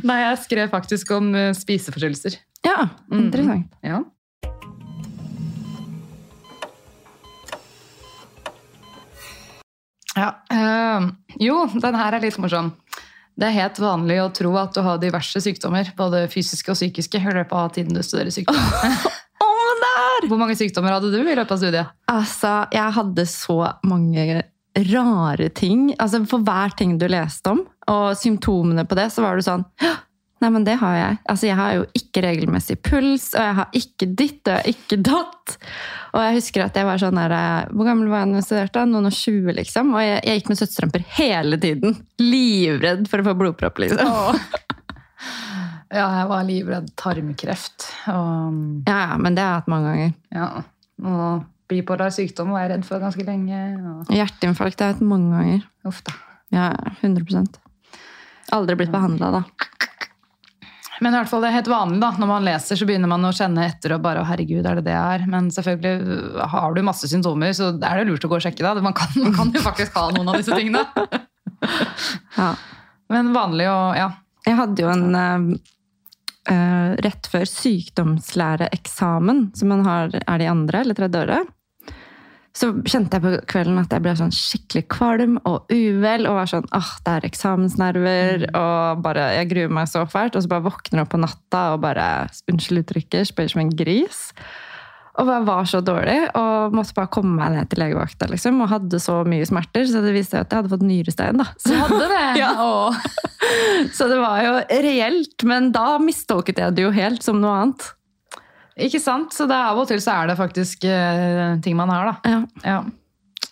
Nei, jeg skrev faktisk om eh, spiseforstyrrelser. Ja, interessant. Ja. Ja, eh, jo, den her er litt morsom. Det er helt vanlig å tro at du har diverse sykdommer, både fysiske og psykiske, i løpet av tiden du studerer sykdom. Å, der! Hvor mange sykdommer hadde du i løpet av studiet? Altså, jeg hadde så mange rare ting. Altså, for hver ting du leste om, og symptomene på det, så var du sånn «Hå, Nei, men det har jeg. Altså, jeg har jo ikke regelmessig puls, og jeg har ikke ditt, og jeg har ikke datt. Og jeg husker at jeg var sånn der eh, Hvor gammel var jeg da jeg studerte? Noen og 20, liksom. Og jeg, jeg gikk med støttestrømper hele tiden. Livredd for å få blodpropp, liksom. Ja, jeg var livredd tarmkreft. Og, Ja, ja, men det har jeg hatt mange ganger. ja, og bipolar sykdom var jeg redd for ganske lenge. Og, Hjerteinfarkt har jeg hatt mange ganger. uff da. Ja, 100 Aldri blitt behandla, da. Men i hvert fall det er helt vanlig da, når man leser, så begynner man å kjenne etter og bare, herregud, er det det jeg er? Men selvfølgelig har du masse symptomer, så er det lurt å gå og sjekke da. Man kan, man kan jo faktisk ha noen av disse tingene. Ja. Men vanlig å ja. Jeg hadde jo en eh, rett før sykdomslæreeksamen, som man har er det i andre eller tredje året. Så kjente jeg på kvelden at jeg ble sånn skikkelig kvalm og uvel. Og var sånn åh, det er eksamensnerver, og bare, jeg gruer meg så fælt. Og så bare våkner jeg opp på natta og bare, unnskyld uttrykket, spør som en gris. Og jeg var så dårlig, og måtte bare komme meg ned til legevakta. Liksom, og hadde så mye smerter, så det viste seg at jeg hadde fått nyrestein. da. Så Du hadde det? Ja. Så det var jo reelt, men da mistolket jeg det jo helt som noe annet. Ikke sant? Så det er av og til så er det faktisk uh, ting man har da. Ja. Ja.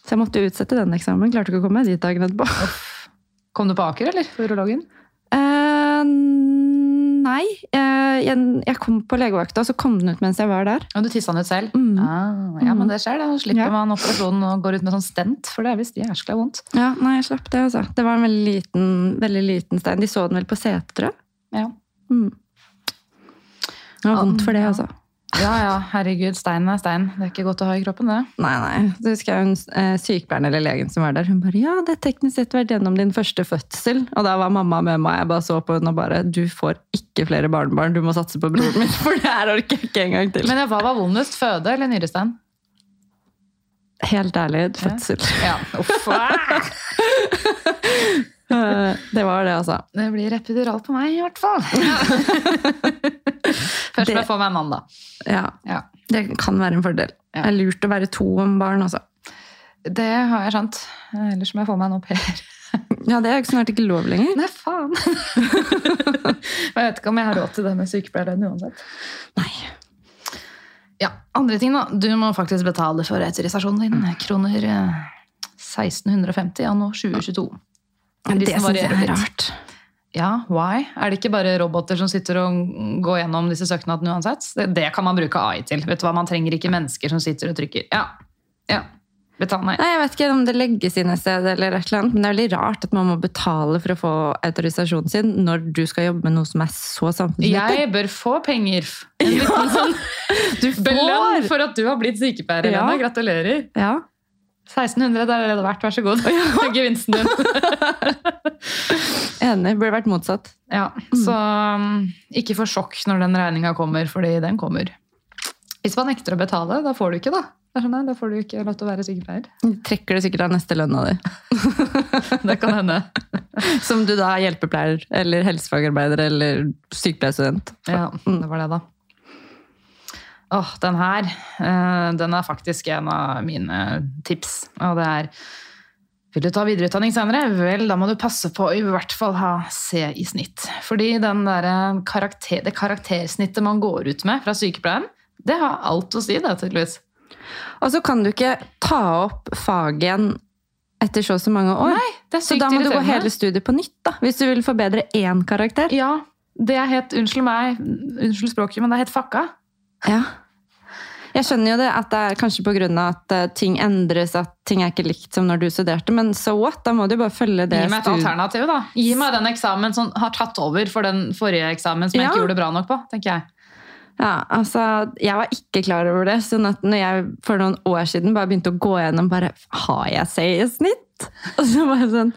Så jeg måtte utsette den eksamen. Klarte ikke å komme dit dagen etterpå. Kom du på Aker, eller? For urologen? Uh, nei. Uh, jeg, jeg kom på legevakta, og så kom den ut mens jeg var der. Og du tissa den ut selv? Mm. Ah, ja, men det skjer det. Da slipper Ja. man operasjonen og går ut med sånn stent, for det er visst jæskla vondt. Ja, nei, jeg slapp det, altså. Det var en veldig liten, veldig liten stein. De så den vel på setet, tror jeg. Ja. Mm. Det var vondt for det, altså. Ja, ja, herregud, stein er stein. Det er ikke godt å ha i kroppen, det. Nei, nei. Så husker jeg hun eh, sykepleieren eller legen som var der. Hun bare 'ja, det er teknisk sett vært gjennom din første fødsel'. Og da var mamma med meg. Jeg bare så på henne og bare 'du får ikke flere barnebarn, du må satse på broren min', for det her orker jeg ikke en gang til. Men hva var vondest, føde eller nyrestein? Helt ærlig, fødsel. Ja, uff. Eh, det var det, altså. Det blir epidural på meg, i hvert fall. Først må jeg få meg en mann, da. Ja, Ja. Det kan være en fordel. Ja. Det er lurt å være to om barn, altså. Det har jeg skjønt. Ellers må jeg få meg en au pair. Ja, det er jo snart ikke lov lenger. Nei, faen! jeg vet ikke om jeg har råd til det med sykepleierlønn uansett. Nei. Ja, andre ting da. Du må faktisk betale for autorisasjonen din. Kroner eh, 1650 anno 2022. Det syns jeg er rart. Ja, why? Er det ikke bare roboter som sitter og går gjennom disse søknadene uansett? Det, det kan man bruke AI til. Vet du hva, Man trenger ikke mennesker som sitter og trykker. Ja, ja. Betal, nei. Nei, Jeg vet ikke om det legges inn et sted, eller et eller annet, men det er veldig rart at man må betale for å få autorisasjonen sin når du skal jobbe med noe som er så samfunnsnyttig. Jeg bør få penger. En liten sånn Du belønn for at du har blitt sykepleier, Ja. Gratulerer. Ja. 1600, det er det verdt. Vær så god. Gevinsten din. Enig. Burde vært motsatt. Ja, så um, ikke få sjokk når den regninga kommer, fordi den kommer. Hvis man nekter å betale, da får du ikke, da. Sånn, nei, Da får du ikke lov til å være sykepleier. Trekker du sikkert av neste lønna di. Det kan hende. Som du da er hjelpepleier, eller helsefagarbeider, eller sykepleierstudent. Ja, det var det, da. Åh, den her, eh, den er faktisk en av mine tips. Og det er Vil du ta videreutdanning senere? Vel, da må du passe på å i hvert fall ha C i snitt. Fordi den der karakter, det karaktersnittet man går ut med fra sykepleien, det har alt å si, det, tydeligvis. Og så kan du ikke ta opp fagen etter så og så mange år. Nei, det er sykt så da må du gå hele studiet på nytt, da, hvis du vil forbedre én karakter. Ja, det er helt Unnskyld meg, unnskyld språket, men det er helt fucka. Ja. Jeg skjønner jo det at det er kanskje pga. at eh, ting endres, at ting er ikke likt som når du studerte, men so what? Da må du bare følge det Gi meg et alternativ, da. Gi meg den eksamen som har tatt over for den forrige eksamen som jeg ikke gjorde bra nok på, tenker jeg. Ja, altså, Jeg var ikke klar over det. sånn at når jeg for noen år siden bare begynte å gå gjennom bare, Har jeg C i snitt? Og så var jeg sånn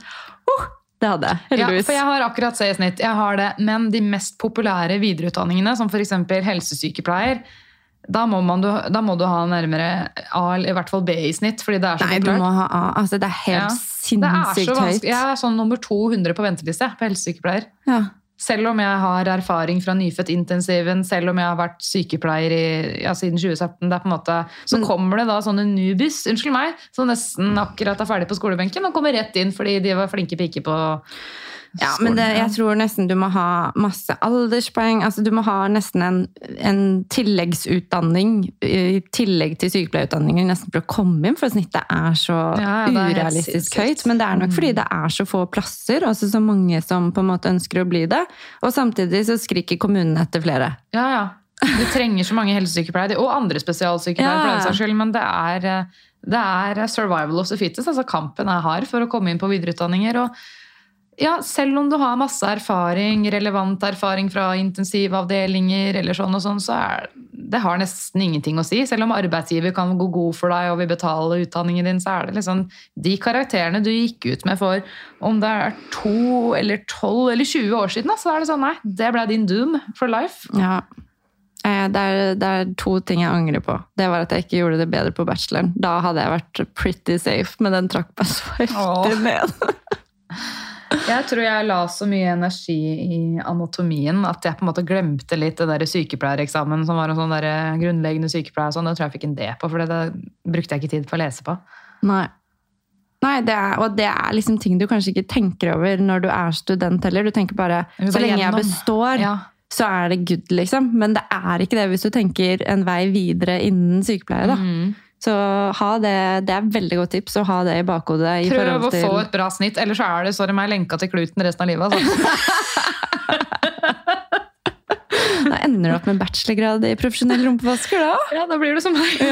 oh, Det hadde jeg, Ja, for jeg har akkurat C i snitt. Jeg har det, men de mest populære videreutdanningene, som f.eks. helsesykepleier, da må, man, du- da må du ha nærmere A, eller i hvert fall B i snitt, fordi det er så Nei, du må ha A. Altså, det er helt Ja. Sinnssykt høyt. Jeg er sånn nummer 200 på venteliste på helsesykepleier. Ja. Selv om jeg har erfaring fra nyfødtintensiven, selv om jeg har vært sykepleier i, ja, siden 2017, det er på en måte, så kommer det da sånne nubis unnskyld meg, som nesten akkurat er ferdig på skolebenken og kommer rett inn fordi de var flinke piker på Ja, men det, jeg tror nesten du må ha masse alderspoeng. altså Du må ha nesten en, en tilleggsutdanning i tillegg til sykepleierutdanningen nesten for å komme inn, for snittet er så Ja, er urealistisk høyt. Men det er nok fordi det er så få plasser, altså så mange som på en måte ønsker å bli det. Og samtidig så skriker kommunene etter flere. Ja, ja. Du trenger så mange helsesykepleiere, og andre spesialsykepleiere, Ja. skyld, men det er, eh, det er survival of the fittest. altså Kampen er hard for å komme inn på videreutdanninger. og ja, selv om du har masse erfaring, relevant erfaring fra intensivavdelinger, eller sånn og sånn, så er det har nesten ingenting å si. Selv om arbeidsgiver kan gå god for deg og vil betale utdanningen din, så er det liksom de karakterene du gikk ut med for om det er to eller tolv eller 20 år siden, så er det sånn nei, det ble din doom for life. Ja. Eh, Det er, det er to ting jeg angrer på. Det var at jeg ikke gjorde det bedre på bacheloren. Da hadde jeg vært pretty safe, men den trakk meg så heftig ned. Jeg tror jeg la så mye energi i anatomien at jeg på en måte glemte litt det der sykepleiereksamen som var en sånn der grunnleggende sykepleier. Sånn. Det tror jeg fikk en D på, for det, brukte jeg ikke tid på å lese på. Nei. Nei, det er, og det er liksom ting du kanskje ikke tenker over når du er student heller. Du tenker bare så lenge jeg består, Ja. så er det good, liksom. Men det er ikke det hvis du tenker en vei videre innen sykepleie. da. Mm. Så ha det, det er veldig godt tips å ha det i bakhodet. i Prøv å til... få et bra snitt, ellers så er det sorry meg, lenka til kluten resten av livet. Altså. Da ender du opp med bachelorgrad i profesjonell rumpevasker, da. Ja, da blir du som meg.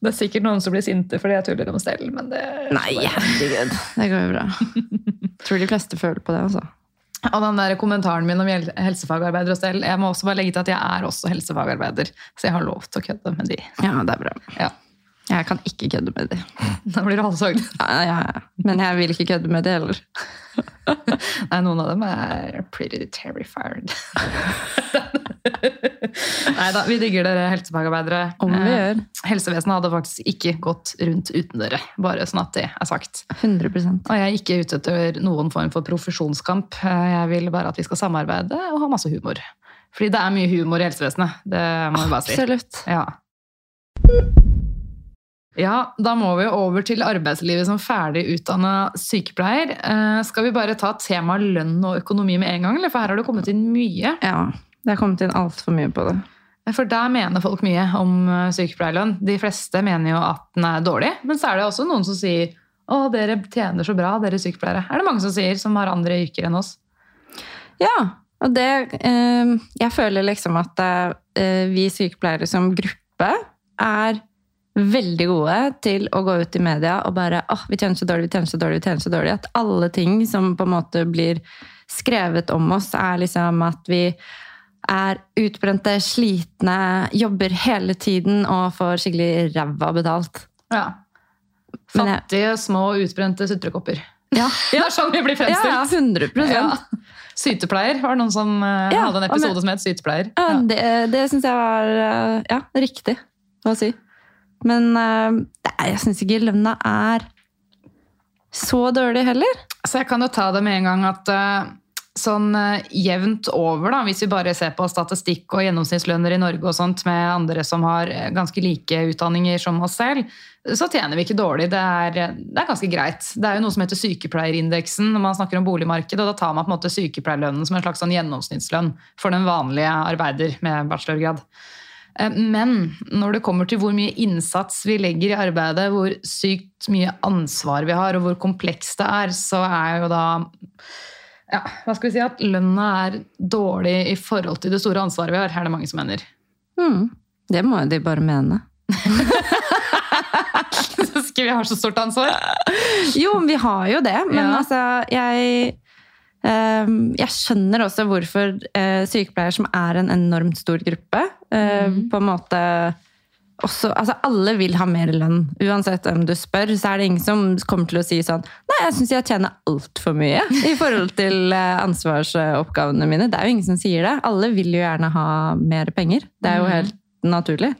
Det er sikkert noen som blir sinte fordi jeg tuller om stell, men det Nei, herregud. Det går jo bra. Tror de fleste føler på det, altså. Og den der kommentaren min om helsefagarbeider og stell, jeg må også bare legge til at jeg er også helsefagarbeider, så jeg har lov til å kødde med de. Ja, det er bra. Ja. Jeg kan ikke kødde med de. Da blir du halshogd. Ja, ja, ja. Men jeg vil ikke kødde med de heller. Nei, noen av dem er pretty terrified. Nei da, vi digger dere helsefagarbeidere. Om vi Eh, gjør. Helsevesenet hadde faktisk ikke gått rundt uten dere, bare sånn at det er sagt. 100 Og jeg er ikke ute etter noen form for profesjonskamp. Eh, Jeg vil bare at vi skal samarbeide og ha masse humor. Fordi det er mye humor i helsevesenet. Det må vi bare si. Absolutt. Ja. Ja, da må vi over til arbeidslivet som ferdig utdanna sykepleier. Eh, skal vi bare ta temaet lønn og økonomi med en gang, eller? For her har det kommet inn mye. Ja. Det har kommet inn altfor mye på det. For der mener folk mye om eh, sykepleierlønn. De fleste mener jo at den er dårlig, men så er det også noen som sier å, dere tjener så bra, dere sykepleiere. Er det mange som sier, som har andre yrker enn oss? Ja, og det eh, Jeg føler liksom at eh, vi sykepleiere som gruppe er veldig gode til å gå ut i media og bare åh, vi tjener så dårlig, vi tjener så dårlig, vi tjener så dårlig. At alle ting som på en måte blir skrevet om oss, er liksom at vi er utbrente, slitne, jobber hele tiden og får skikkelig ræva betalt. Ja. Fattige, små, utbrente sutrekopper. Ja, Det er sånn vi blir fremstilt. ja fremstilt. 100 Ja. Sytepleier var det noen som eh, Ja, hadde en episode men, som het Sytepleier. Ja, Ja. Det, det syns jeg var eh, ja, riktig å si. Men eh, er, jeg syns ikke lønna er så dårlig heller. Så jeg kan jo ta det med en gang at eh, sånn eh, jevnt over, da, hvis vi bare ser på statistikk og gjennomsnittslønner i Norge og sånt med andre som har ganske like utdanninger som oss selv, så tjener vi ikke dårlig. Det er, det er ganske greit. Det er jo noe som heter sykepleierindeksen når man snakker om boligmarkedet, og da tar man på en måte sykepleierlønnen som en slags sånn gjennomsnittslønn for den vanlige arbeider med bachelorgrad. Eh, Men når det kommer til hvor mye innsats vi legger i arbeidet, hvor sykt mye ansvar vi har, og hvor komplekst det er, så er jo da ja, hva skal vi si, at lønna er dårlig i forhold til det store ansvaret vi har, her er det mange som mener. Mm. Det må jo de bare mene. Skal vi ha så stort ansvar? Jo, vi har jo det, men Ja. altså jeg ehm, jeg skjønner også hvorfor uh, sykepleiere, som er en enormt stor gruppe, eh, på en måte også, altså Alle vil ha mer lønn. Uansett hvem du spør, så er det ingen som kommer til å si sånn Nei, jeg syns jeg tjener altfor mye i forhold til eh, ansvarsoppgavene mine. Det er jo ingen som sier det. Alle vil jo gjerne ha mer penger. Det er jo helt naturlig.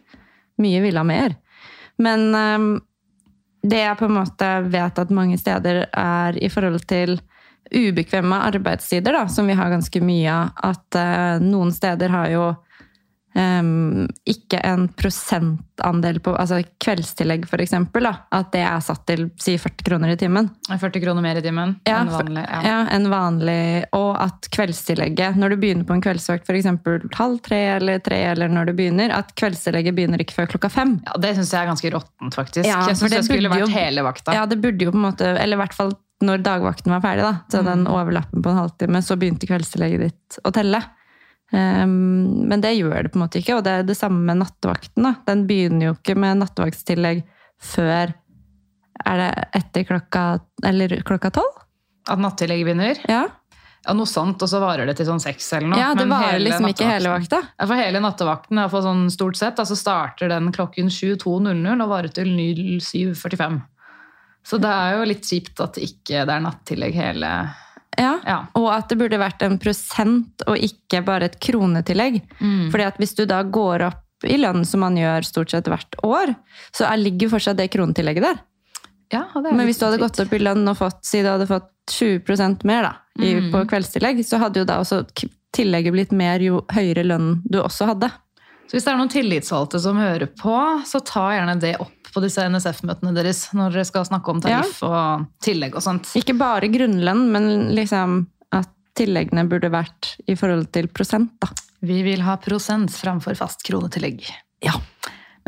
Mye vil ha mer. Men um, det jeg på en måte vet at mange steder er i forhold til ubekvemme arbeidstider, da, som vi har ganske mye av, at uh, noen steder har jo em, ikke en prosentandel på altså kveldstillegg, for eksempel. Da, at det er satt til si 40 kroner i timen. 40 kroner mer i timen Ja, enn vanlig. Ja. Ja, en vanlig, og at kveldstillegget, når du begynner på en kveldsvakt f.eks. halv tre eller tre, eller når du begynner, at kveldstillegget begynner ikke før klokka fem. Ja, det syns jeg er ganske råttent, faktisk. Ja, jeg syns det det skulle vært jo- hele vakta. Ja, det burde jo på en måte, eller i hvert fall når dagvakten var ferdig, da, så den overlappen på en halvtime, så begynte kveldstillegget ditt å telle. Ehm, men det gjør det på en måte ikke, og det er det samme med nattevakten. Da. Den begynner jo ikke med nattevaktstillegg før er det etter klokka eller klokka tolv? At nattillegget begynner. Ja. Ja, noe sånt, og så varer det til sånn seks eller noe. ja, det varer liksom ikke hele vakta. Ja, for hele nattevakten hvert sånn stort sett, altså starter den klokken 22.00 og varer til 07.45. Så det er jo litt kjipt at ikke det er nattillegg hele Ja. Ja. Og at det burde vært en prosent og ikke bare et kronetillegg. Mm. Fordi at hvis du da går opp i lønn som man gjør stort sett hvert år, så er, ligger fortsatt det kronetillegget der. Ja, det Men hvis du hadde gått opp i lønn og fått, si du hadde fått 20% mer da, i, Mm. på kveldstillegg, så hadde jo da også tillegget blitt mer jo høyere lønn du også hadde. Så hvis det er noen tillitsvalgte som hører på, så ta gjerne det opp på disse NSF-møtene deres når dere skal snakke om tariff og tillegg og sånt. Ikke bare grunnlønn, men liksom at tilleggene burde vært i forhold til prosent. da. Vi vil ha prosent framfor fast kronetillegg. Ja.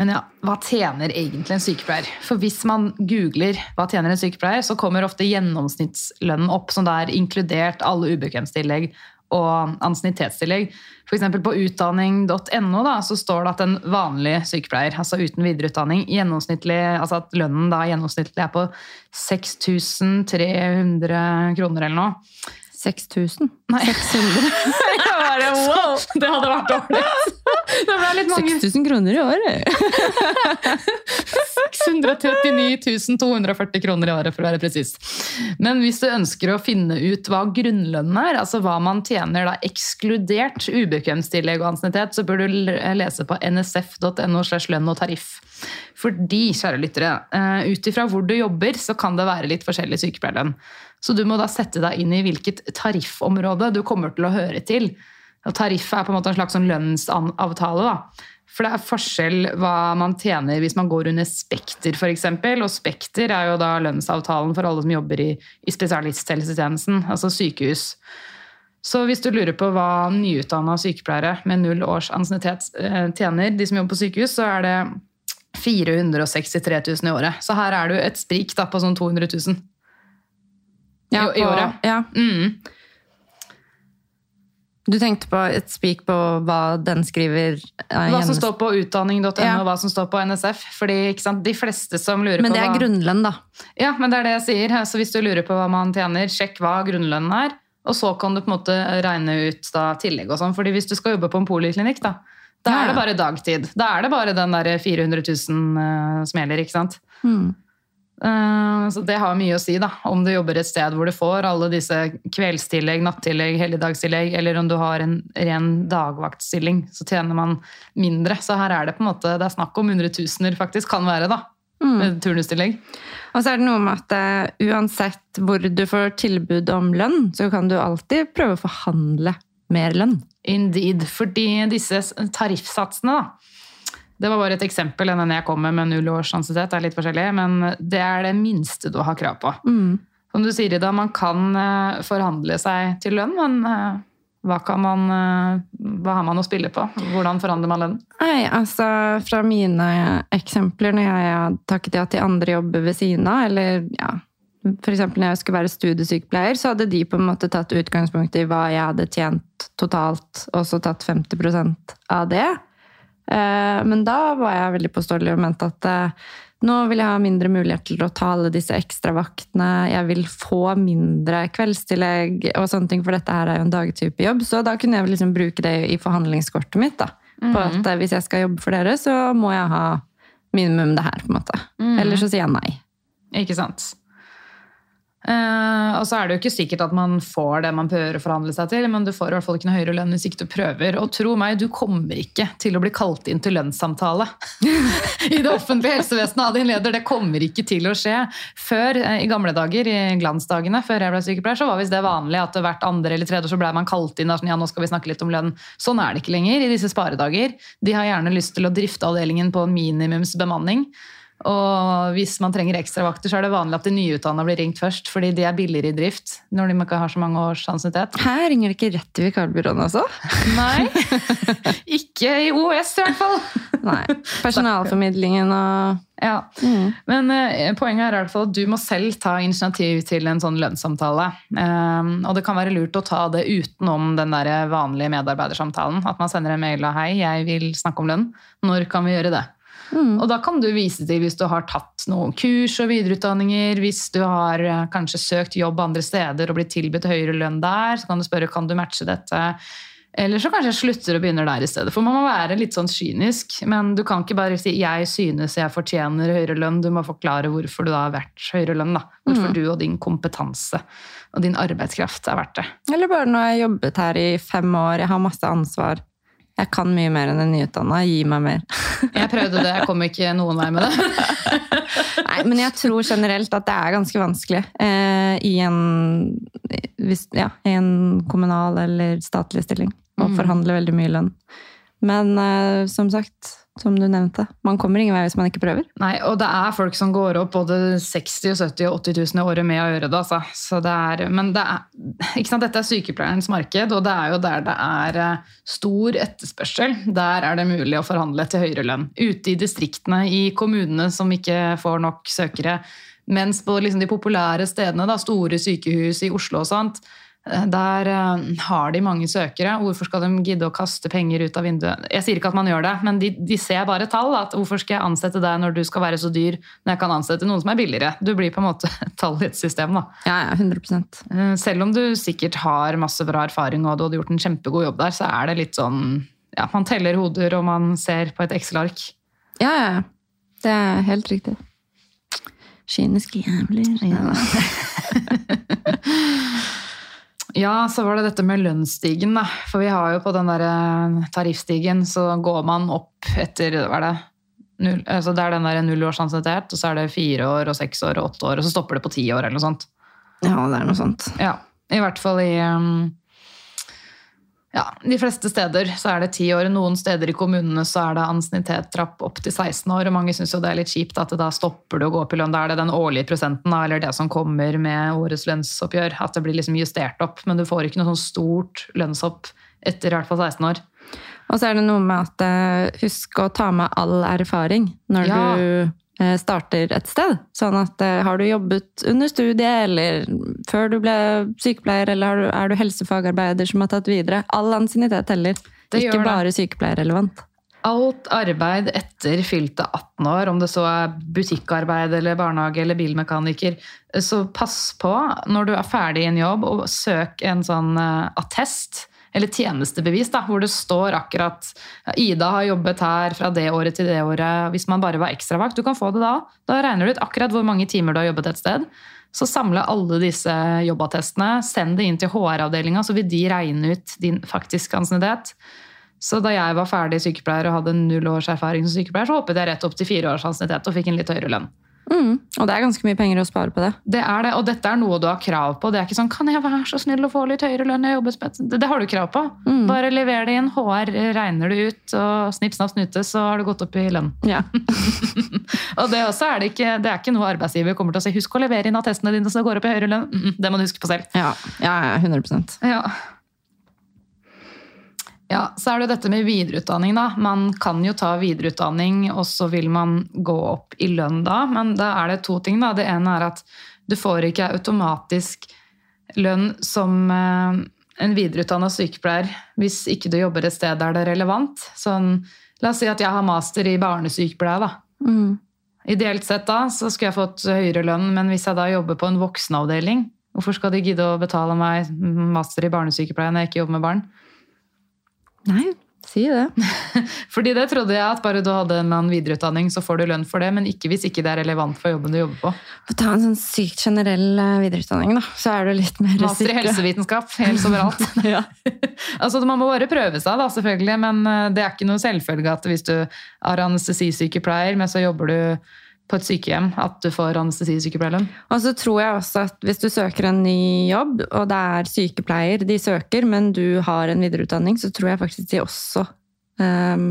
Men ja, hva tjener egentlig en sykepleier? For hvis man googler hva tjener en sykepleier, så kommer ofte gjennomsnittslønnen opp, som da er inkludert alle ubekvemstillegg og ansiennitetstillegg. Eksempel på utdanning.no da, så står det at en vanlig sykepleier, altså uten videreutdanning, gjennomsnittlig, altså at lønnen da gjennomsnittlig er på 6300 kroner eller noe. 6000? Nei. 600? Jeg bare, wow! Det hadde vært dårlig. Det ble litt mange. 6000 kroner i året! 639 240 kroner i året, for å være presis. Men hvis du ønsker å finne ut hva grunnlønnen er, altså hva man tjener da ekskludert ubekvemstillegg og ansiennitet, så bør du lese på nsf.no slash lønn og tariff. Fordi, kjære lyttere, eh, ut ifra hvor du jobber, så kan det være litt forskjellig sykepleierlønn. Så du må da sette deg inn i hvilket tariffområde du kommer til å høre til. Og tariff er på en måte en slags sånn lønnsavtale. da. For det er forskjell hva man tjener hvis man går under Spekter f.eks. Og Spekter er jo da lønnsavtalen for alle som jobber i, i spesialisthelsetjenesten, altså sykehus. Så hvis du lurer på hva nyutdanna sykepleiere med null års ansiennitet eh, tjener, de som jobber på sykehus, så er det 463 000 i året. Så her er det jo et sprik da, på sånn 200 000. Ja, I- i året. Ja. Mm. Du tenkte på et spik på hva den skriver? eh, Hva som står på utdanning.no, Ja. og hva som står på NSF. Fordi sant, de fleste som lurer på Men det er hva... grunnlønn, da. Ja, men det er det jeg sier. Så hvis du lurer på hva man tjener, sjekk hva grunnlønnen er. Og så kan du på en måte regne ut da, tillegg og sånn. Fordi hvis du skal jobbe på en poliklinikk, da, da er det bare dagtid. Da er det bare den der 400 000 uh, som gjelder, ikke sant. Mm. Eh, så det har mye å si, da. Om du jobber et sted hvor du får alle disse kveldstillegg, nattillegg, helligdagstillegg, eller om du har en ren dagvaktstilling, så tjener man mindre. Så her er det på en måte, det er snakk om hundretusener, faktisk, kan være, da. Mm. Med turnustillegg. Og så er det noe med at eh, uansett hvor du får tilbud om lønn, så kan du alltid prøve å forhandle mer lønn. Indeed. Fordi disse tariffsatsene, da. Det var bare et eksempel. Den jeg kom med null års ansiennitet er litt forskjellig, men det er det minste du har krav på. Mm. Som du sier, Ida, man kan eh, forhandle seg til lønn, men eh, hva, kan man, eh, hva har man å spille på? Hvordan forhandler man lønn? Nei, altså fra mine eksempler når jeg har takket ja til andre jobber ved siden av, eller ja, eksempel når jeg skulle være studiesykepleier, så hadde de på en måte tatt utgangspunkt i hva jeg hadde tjent totalt, og så tatt 50% av det. Eh, Men da var jeg veldig påståelig og mente at eh, nå vil jeg ha mindre mulighet til å ta alle disse ekstravaktene, jeg vil få mindre kveldstillegg og sånne ting, for dette her er jo en dagtype jobb. Så da kunne jeg liksom bruke det i forhandlingskortet mitt. da. På at eh, hvis jeg skal jobbe for dere, så må jeg ha minimum det her. på en måte. Eller så sier jeg nei. Ikke sant? Eh, og så er det jo ikke sikkert at man får det man prøver å forhandle seg til, men du får i hvert fall ikke noe høyere lønn hvis ikke du prøver. Og tro meg, du kommer ikke til å bli kalt inn til lønnssamtale i det offentlige helsevesenet av din leder. Det kommer ikke til å skje. Før, eh, i gamle dager, i glansdagene, før jeg ble sykepleier, så var visst det vanlig at hvert andre eller tredje år så ble man kalt inn. og Sånn, ja, nå skal vi snakke litt om lønn. Sånn er det ikke lenger i disse sparedager. De har gjerne lyst til å drifte avdelingen på minimumsbemanning. Og hvis man trenger ekstravakter, så er det vanlig at de nyutdanna blir ringt først, fordi de er billigere i drift når de ikke har så mange års ansiennitet. Her ringer det ikke rett til vikarbyråene også? Nei, ikke i OS i hvert fall. Nei. Personalformidlingen og Ja. mm. Men uh, poenget er i hvert fall at du må selv ta initiativ til en sånn lønnssamtale. Um, og det kan være lurt å ta det utenom den der vanlige medarbeidersamtalen. At man sender en mail og 'hei, jeg vil snakke om lønn'. Når kan vi gjøre det? Og da kan du vise til hvis du har tatt noen kurs og videreutdanninger, hvis du har eh, kanskje søkt jobb andre steder og blitt tilbudt høyere lønn der, så kan du spørre kan du matche dette. Eller så kanskje jeg slutter og begynner der i stedet. For man må være litt sånn kynisk. Men du kan ikke bare si 'jeg synes jeg fortjener høyere lønn'. Du må forklare hvorfor du da har vært høyere lønn. da. Hvorfor du og din kompetanse og din arbeidskraft er verdt det. Eller bare når jeg har jobbet her i fem år, jeg har masse ansvar. Jeg kan mye mer enn en nyutdanna. Gi meg mer. Jeg prøvde det, jeg kom ikke noen vei med det. Nei, men jeg tror generelt at det er ganske vanskelig eh, i, en, hvis, ja, i en kommunal eller statlig stilling å forhandle veldig mye lønn. Men uh, som sagt, som du nevnte, man kommer ingen vei hvis man ikke prøver. Nei, og det er folk som går opp både 60 og 70 og 80 000 i året med å gjøre det. Altså. Så det er, men det er, dette er sykepleierens marked, og det er jo der det er eh, stor etterspørsel. Der er det mulig å forhandle til høyere lønn. Ute i distriktene, i kommunene som ikke får nok søkere. Mens på liksom de populære stedene, da, store sykehus i Oslo og sånt, der eh, har de mange søkere. Hvorfor skal de gidde å kaste penger ut av vinduet? Jeg sier ikke at man gjør det, men de, de ser bare tall. at Hvorfor skal jeg ansette deg når du skal være så dyr, når jeg kan ansette noen som er billigere? Du blir på en måte tall i et system. da. Ja, ja, 100%. Selv om du sikkert har masse bra erfaring og du hadde gjort en kjempegod jobb der, så er det litt sånn ja, Man teller hoder og man ser på et Excel-ark. Ja, ja, ja. Det er helt riktig. Kyniske jævler. Ja. Ja, så var det dette med lønnsstigen, da. For vi har jo på den der eh, tariffstigen, så går man opp etter hva er det? Null, altså det er den der null og så er det fire år og seks år og åtte år, og så stopper det på ti år eller noe sånt. ja, det er noe sånt. Ja, i hvert fall i um, ja, de fleste steder så er det ti år. Noen steder i kommunene så er det ansiennitetstrapp opp til 16 år, og mange syns jo det er litt kjipt at da stopper du å gå opp i lønn. Da er det den årlige prosenten, eller det som kommer med årets lønnsoppgjør. At det blir liksom justert opp, men du får ikke noe sånn stort lønnshopp etter i hvert fall 16 år. Og så er det noe med at eh, husk å ta med all erfaring når Ja. du starter et sted. Sånn at eh, har du jobbet under studiet, eller før du ble sykepleier, eller er du helsefagarbeider som har tatt videre? All ansiennitet teller. Det Ikke bare sykepleierrelevant. Alt arbeid etter fylte 18 år, om det så er butikkarbeid eller barnehage eller bilmekaniker, så pass på når du er ferdig i en jobb, og søk en sånn attest attest. Eller tjenestebevis, da, hvor det står akkurat Ida har jobbet her fra det året til det året. Hvis man bare var ekstravakt, du kan få det da. Da regner du ut akkurat hvor mange timer du har jobbet et sted. Så samle alle disse jobbattestene, send det inn til HR-avdelinga, så vil de regne ut din faktiske ansiennitet. Så da jeg var ferdig sykepleier og hadde null års erfaring som sykepleier, så hoppet jeg rett opp til fire års ansiennitet og fikk en litt høyere lønn. Mm. Og det er ganske mye penger å spare på det. Det er det, og dette er noe du har krav på. Det er ikke sånn 'kan jeg være så snill å få litt høyere lønn'? Jeg jobber spett. det, det har du krav på. Mm. Bare lever det inn. HR regner det ut, og snipp, snapp, snute, så har du gått opp i lønn. Ja. Og det også er det ikke, det er ikke noe arbeidsgiver kommer til å si 'husk å levere inn attestene dine så det går opp i høyere lønn'. Mm, mm, det må du huske på selv. Ja, ja, ja 100 Ja. Ja, så er det dette med videreutdanning, da. Man kan jo ta videreutdanning, og så vil man gå opp i lønn da. Men da er det to ting, da. Det ene er at du får ikke automatisk lønn som eh, en videreutdanna sykepleier hvis ikke du jobber et sted der det er relevant. Sånn, la oss si at jeg har master i barnesykepleie, da. mm. Ideelt sett da, så skulle jeg fått høyere lønn, men hvis jeg da jobber på en voksenavdeling, hvorfor skal de gidde å betale meg master i barnesykepleie når jeg ikke jobber med barn? Nei, si det. Fordi det trodde jeg at bare du hadde en annen videreutdanning, så får du lønn for det, men ikke hvis ikke det er relevant for jobben du jobber på. Ta en sånn sykt generell eh, videreutdanning, da, så er du litt mer Master i helsevitenskap, helt overalt. Ja. altså, man må bare prøve seg, da, selvfølgelig, men eh, det er ikke noe selvfølge at hvis du er anestesisykepleier, men så jobber du på et sykehjem, at du får anestesisykepleierlønn. Og så tror jeg også at hvis du søker en ny jobb, og det er sykepleier de søker, men du har en videreutdanning, så tror jeg faktisk de også um,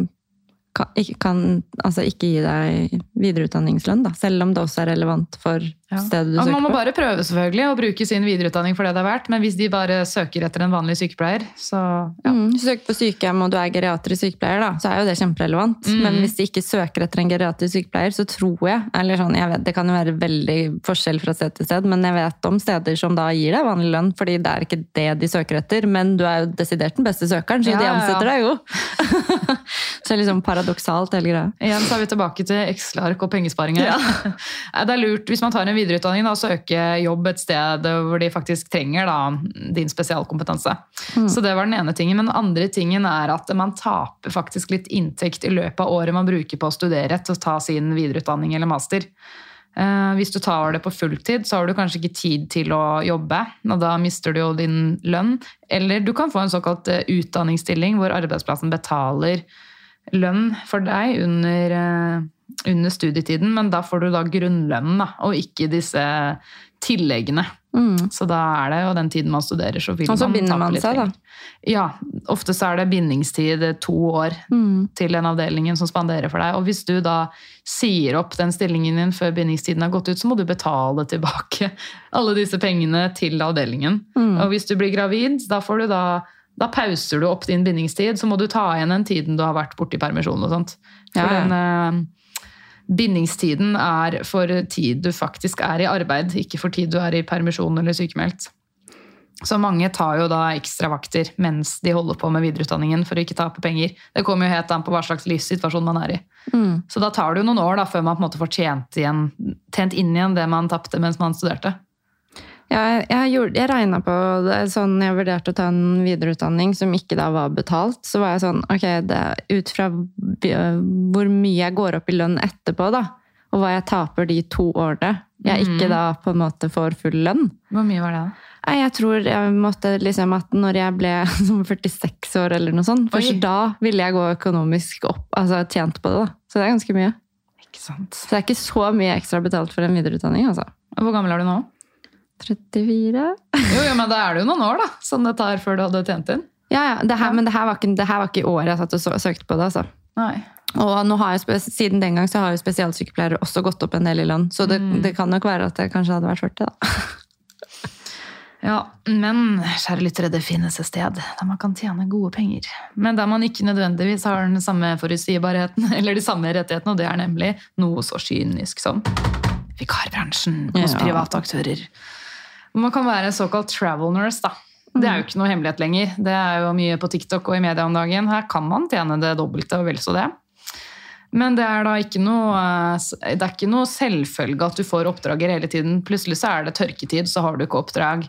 kan, kan altså ikke gi deg videreutdanningslønn, da, selv om det også er relevant for stedet du søker søker man må på. bare prøve selvfølgelig og bruke sin videreutdanning for det det er verdt, men hvis de bare søker etter en vanlig sykepleier, så ja. Mm, søker på sykehjem og du er geriatrisk sykepleier, da, så er jo det kjemperelevant. Mm. Men hvis de ikke søker etter en geriatrisk sykepleier, så tror jeg eller sånn, jeg vet, Det kan jo være veldig forskjell fra sted til sted, men jeg vet om steder som da gir deg vanlig lønn, fordi det er ikke det de søker etter, men du er jo desidert den beste søkeren, så Ja, de ja, ja. ansetter deg jo. så liksom paradoksalt, hele greia. Igjen så er vi tilbake til Excel-ark og pengesparing her. Det er lurt hvis man tar en videreutdanning og å søke jobb et sted hvor de faktisk trenger da, din spesialkompetanse. Så det var den ene tingen. Men den andre tingen er at man taper faktisk litt inntekt i løpet av året man bruker på å studere til å ta sin videreutdanning eller master. Eh, Hvis du tar det på fulltid, så har du kanskje ikke tid til å jobbe, og da mister du jo din lønn. Eller du kan få en såkalt eh, utdanningsstilling hvor arbeidsplassen betaler lønn for deg under, eh, under studietiden, men da får du da grunnlønnen, da, og ikke disse tilleggene. Mm. Så da er det jo den tiden man studerer, så vil man Og så man binder man seg, da. Ja, ofte så er det bindingstid eh, to år Mm. til den avdelingen som spanderer for deg. Og hvis du da sier opp den stillingen din før bindingstiden har gått ut, så må du betale tilbake alle disse pengene til avdelingen. Mm. Og hvis du blir gravid, da, får du da, da pauser du opp din bindingstid, så må du ta igjen den tiden du har vært borte i permisjon og sånt. For Ja, ja. den eh, bindingstiden er for tid du faktisk er i arbeid, ikke for tid du er i permisjon eller sykemeldt. Så mange tar jo da ekstravakter mens de holder på med videreutdanningen for å ikke tape penger. Det kommer jo helt an på hva slags livssituasjon man er i. Mm. Så da tar det jo noen år da, før man på en måte får tjent, igjen, tjent inn igjen det man tapte mens man studerte. Jeg, jeg, gjorde- jeg regna på det sånn jeg vurderte å ta en videreutdanning som ikke da var betalt. Så var jeg sånn Ok, det, ut fra hvor mye jeg går opp i lønn etterpå, da, og hva jeg taper de to årene jeg ikke da på en måte får full lønn Hvor mye var det da? Jeg tror jeg måtte liksom at når jeg ble 46 år eller noe sånt, først Oi. da ville jeg gå økonomisk opp, altså tjent på det. da. Så det er ganske mye. Ikke sant. Så det er ikke så mye ekstra betalt for en videreutdanning, altså. Hvor gammel er du nå? 34? Jo, jo, men da er det jo noen år da, som det tar før du hadde tjent inn. Ja, ja. Det her, Men det her, var ikke, det her var ikke året jeg satt og så, søkte på det. altså. Nei. Og jeg, siden den gang så har jo spesialsykepleiere også gått opp en del i lønn. Så det, det kan nok være at det kanskje hadde vært 40, da. Ja, men kjære lyttere, det finnes et sted der man kan tjene gode penger. Men der man ikke nødvendigvis har den samme forutsigbarheten, eller de samme rettighetene, og det er nemlig noe så kynisk som vikarbransjen hos Ja. private aktører. Man kan være såkalt travel nurse, da. Det er jo ikke noe hemmelighet lenger. Det er jo mye på TikTok og i media om dagen. Her kan man tjene det dobbelte og vel så det. Men det er da ikke noe, eh, det er ikke noe selvfølge at du får oppdrager hele tiden. Plutselig så er det tørketid, så har du ikke oppdrag.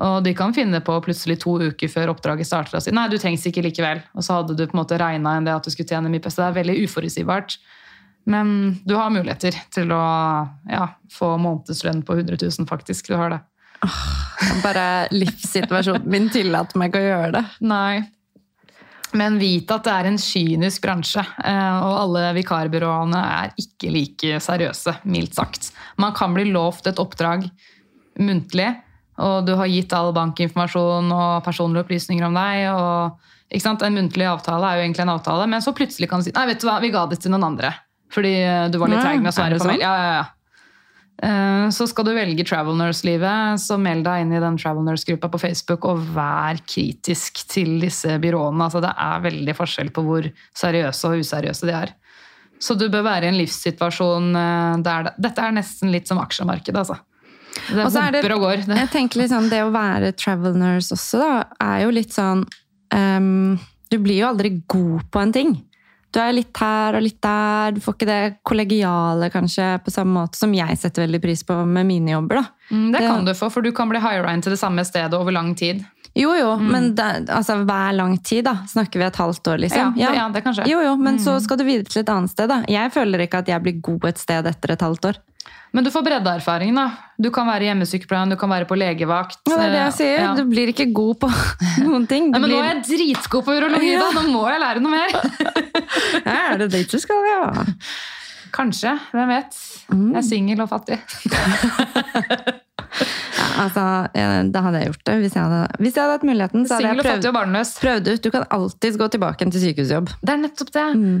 Og de kan finne på plutselig to uker før oppdraget starter og si nei, du trengs ikke likevel. Og så hadde du på en måte regna inn det at du skulle tjene mye penger. Det er veldig uforutsigbart. Men du har muligheter til å ja, få månedslønn på 100 000, faktisk. Du har det. Bare livssituasjonen min tillater meg ikke å gjøre det. Nei. Men vit at det er en kynisk bransje, eh, og alle vikarbyråene er ikke like seriøse, mildt sagt. Man kan bli lovt et oppdrag muntlig, og du har gitt all bankinformasjon og personlige opplysninger om deg. og? En muntlig avtale er jo egentlig en avtale, men så plutselig kan du si nei, vet du hva, vi ga det til noen andre. Fordi eh, du var litt treig med å svare på mail. Ja, ja, ja. Eh, Så skal du velge Travel Nurse-livet, så meld deg inn i den Travel Nurse-gruppa på Facebook og vær kritisk til disse byråene. Altså, det er veldig forskjell på hvor seriøse og useriøse de er. Så du bør være i en livssituasjon eh, der Dette er nesten litt som aksjemarkedet, altså. Det Og så er det- humper og går. Det, Jeg tenker litt sånn, Det å være travel nurse også, da, er jo litt sånn um, Du blir jo aldri god på en ting. Du er litt her og litt der. Du får ikke det kollegiale kanskje på samme måte som jeg setter veldig pris på med mine jobber. da. Mm, det det- kan du få, for du kan bli hira inn til det samme stedet over lang tid. Jo, jo, men det, altså, hver lang tid, da. Snakker vi et halvt år, liksom? Ja, ja. ja, det kanskje. Jo, jo, men så skal du videre til et annet sted, da. Jeg føler ikke at jeg blir god et sted etter et halvt år. Men du får breddeerfaring, da. Du kan være hjemmesykepleier, du kan være på legevakt. Ja, det er det jeg sier. Ja. Du blir ikke god på noen ting. Nei, men nå er jeg dritgod på urologi, da! Nå må jeg lære noe mer! Ja, er det dit du skal, ja? Kanskje. Hvem vet? Jeg er singel og fattig. Altså, eh, da hadde jeg gjort det. Hvis jeg hadde, hvis jeg hadde hatt muligheten, så hadde jeg prøvd, prøvd ut. Du kan alltids gå tilbake til sykehusjobb. Det er nettopp det. Mm.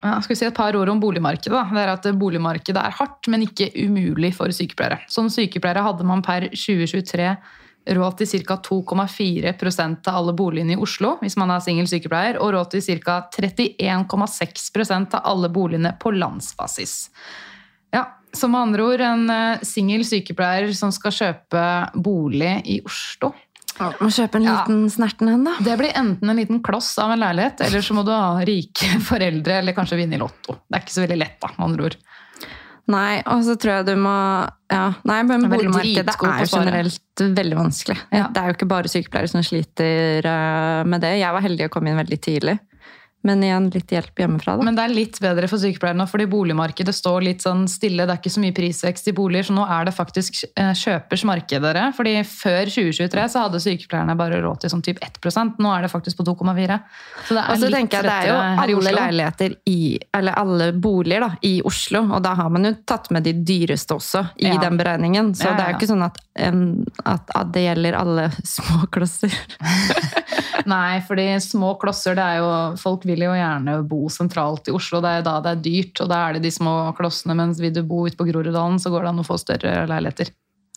Ja, skal vi si et par ord om boligmarkedet. Da. Det er at Boligmarkedet er hardt, men ikke umulig for sykepleiere. Som sykepleiere hadde man per 2023 råd til ca. 2,4% av alle boligene i Oslo, hvis man er singel sykepleier, og råd til ca. 31,6% av alle boligene på landsbasis. Ja, så med andre ord, en eh, singel sykepleier som skal kjøpe bolig i Oslo, Må kjøpe en Ja. liten snerten en, da. det blir enten en liten kloss av en leilighet, eller så må du ha rike foreldre, eller kanskje vinne i Lotto. Det er ikke så veldig lett, da, med andre ord. Nei, og så tror jeg du må ja, Nei, men boligmarkedet er jo generelt veldig vanskelig. Ja. Det er jo ikke bare sykepleiere som sliter eh, med det. Jeg var heldig å komme inn veldig tidlig. Men igjen, litt hjelp hjemmefra, da. Men det er litt bedre for sykepleierne fordi boligmarkedet står litt sånn stille. Det er ikke så mye prisvekst i boliger, så nå er det faktisk eh, kjøpers marked. dere. Fordi før 2023 så hadde sykepleierne bare råd til sånn typ 1% Nå er det faktisk på 2,4 Så det er litt tenker jeg det er jo alle leiligheter i, eller alle boliger da, i Oslo, og da har man jo tatt med de dyreste også i Ja. den beregningen. Så Ja, ja, det er jo ikke sånn at, at, at det gjelder alle små klosser. Nei, fordi små klosser, det er jo Folk vil jo gjerne bo sentralt i Oslo. Det er jo da det er dyrt, og da er det de små klossene. Mens vil du bo ute på Groruddalen, så går det an å få større leiligheter.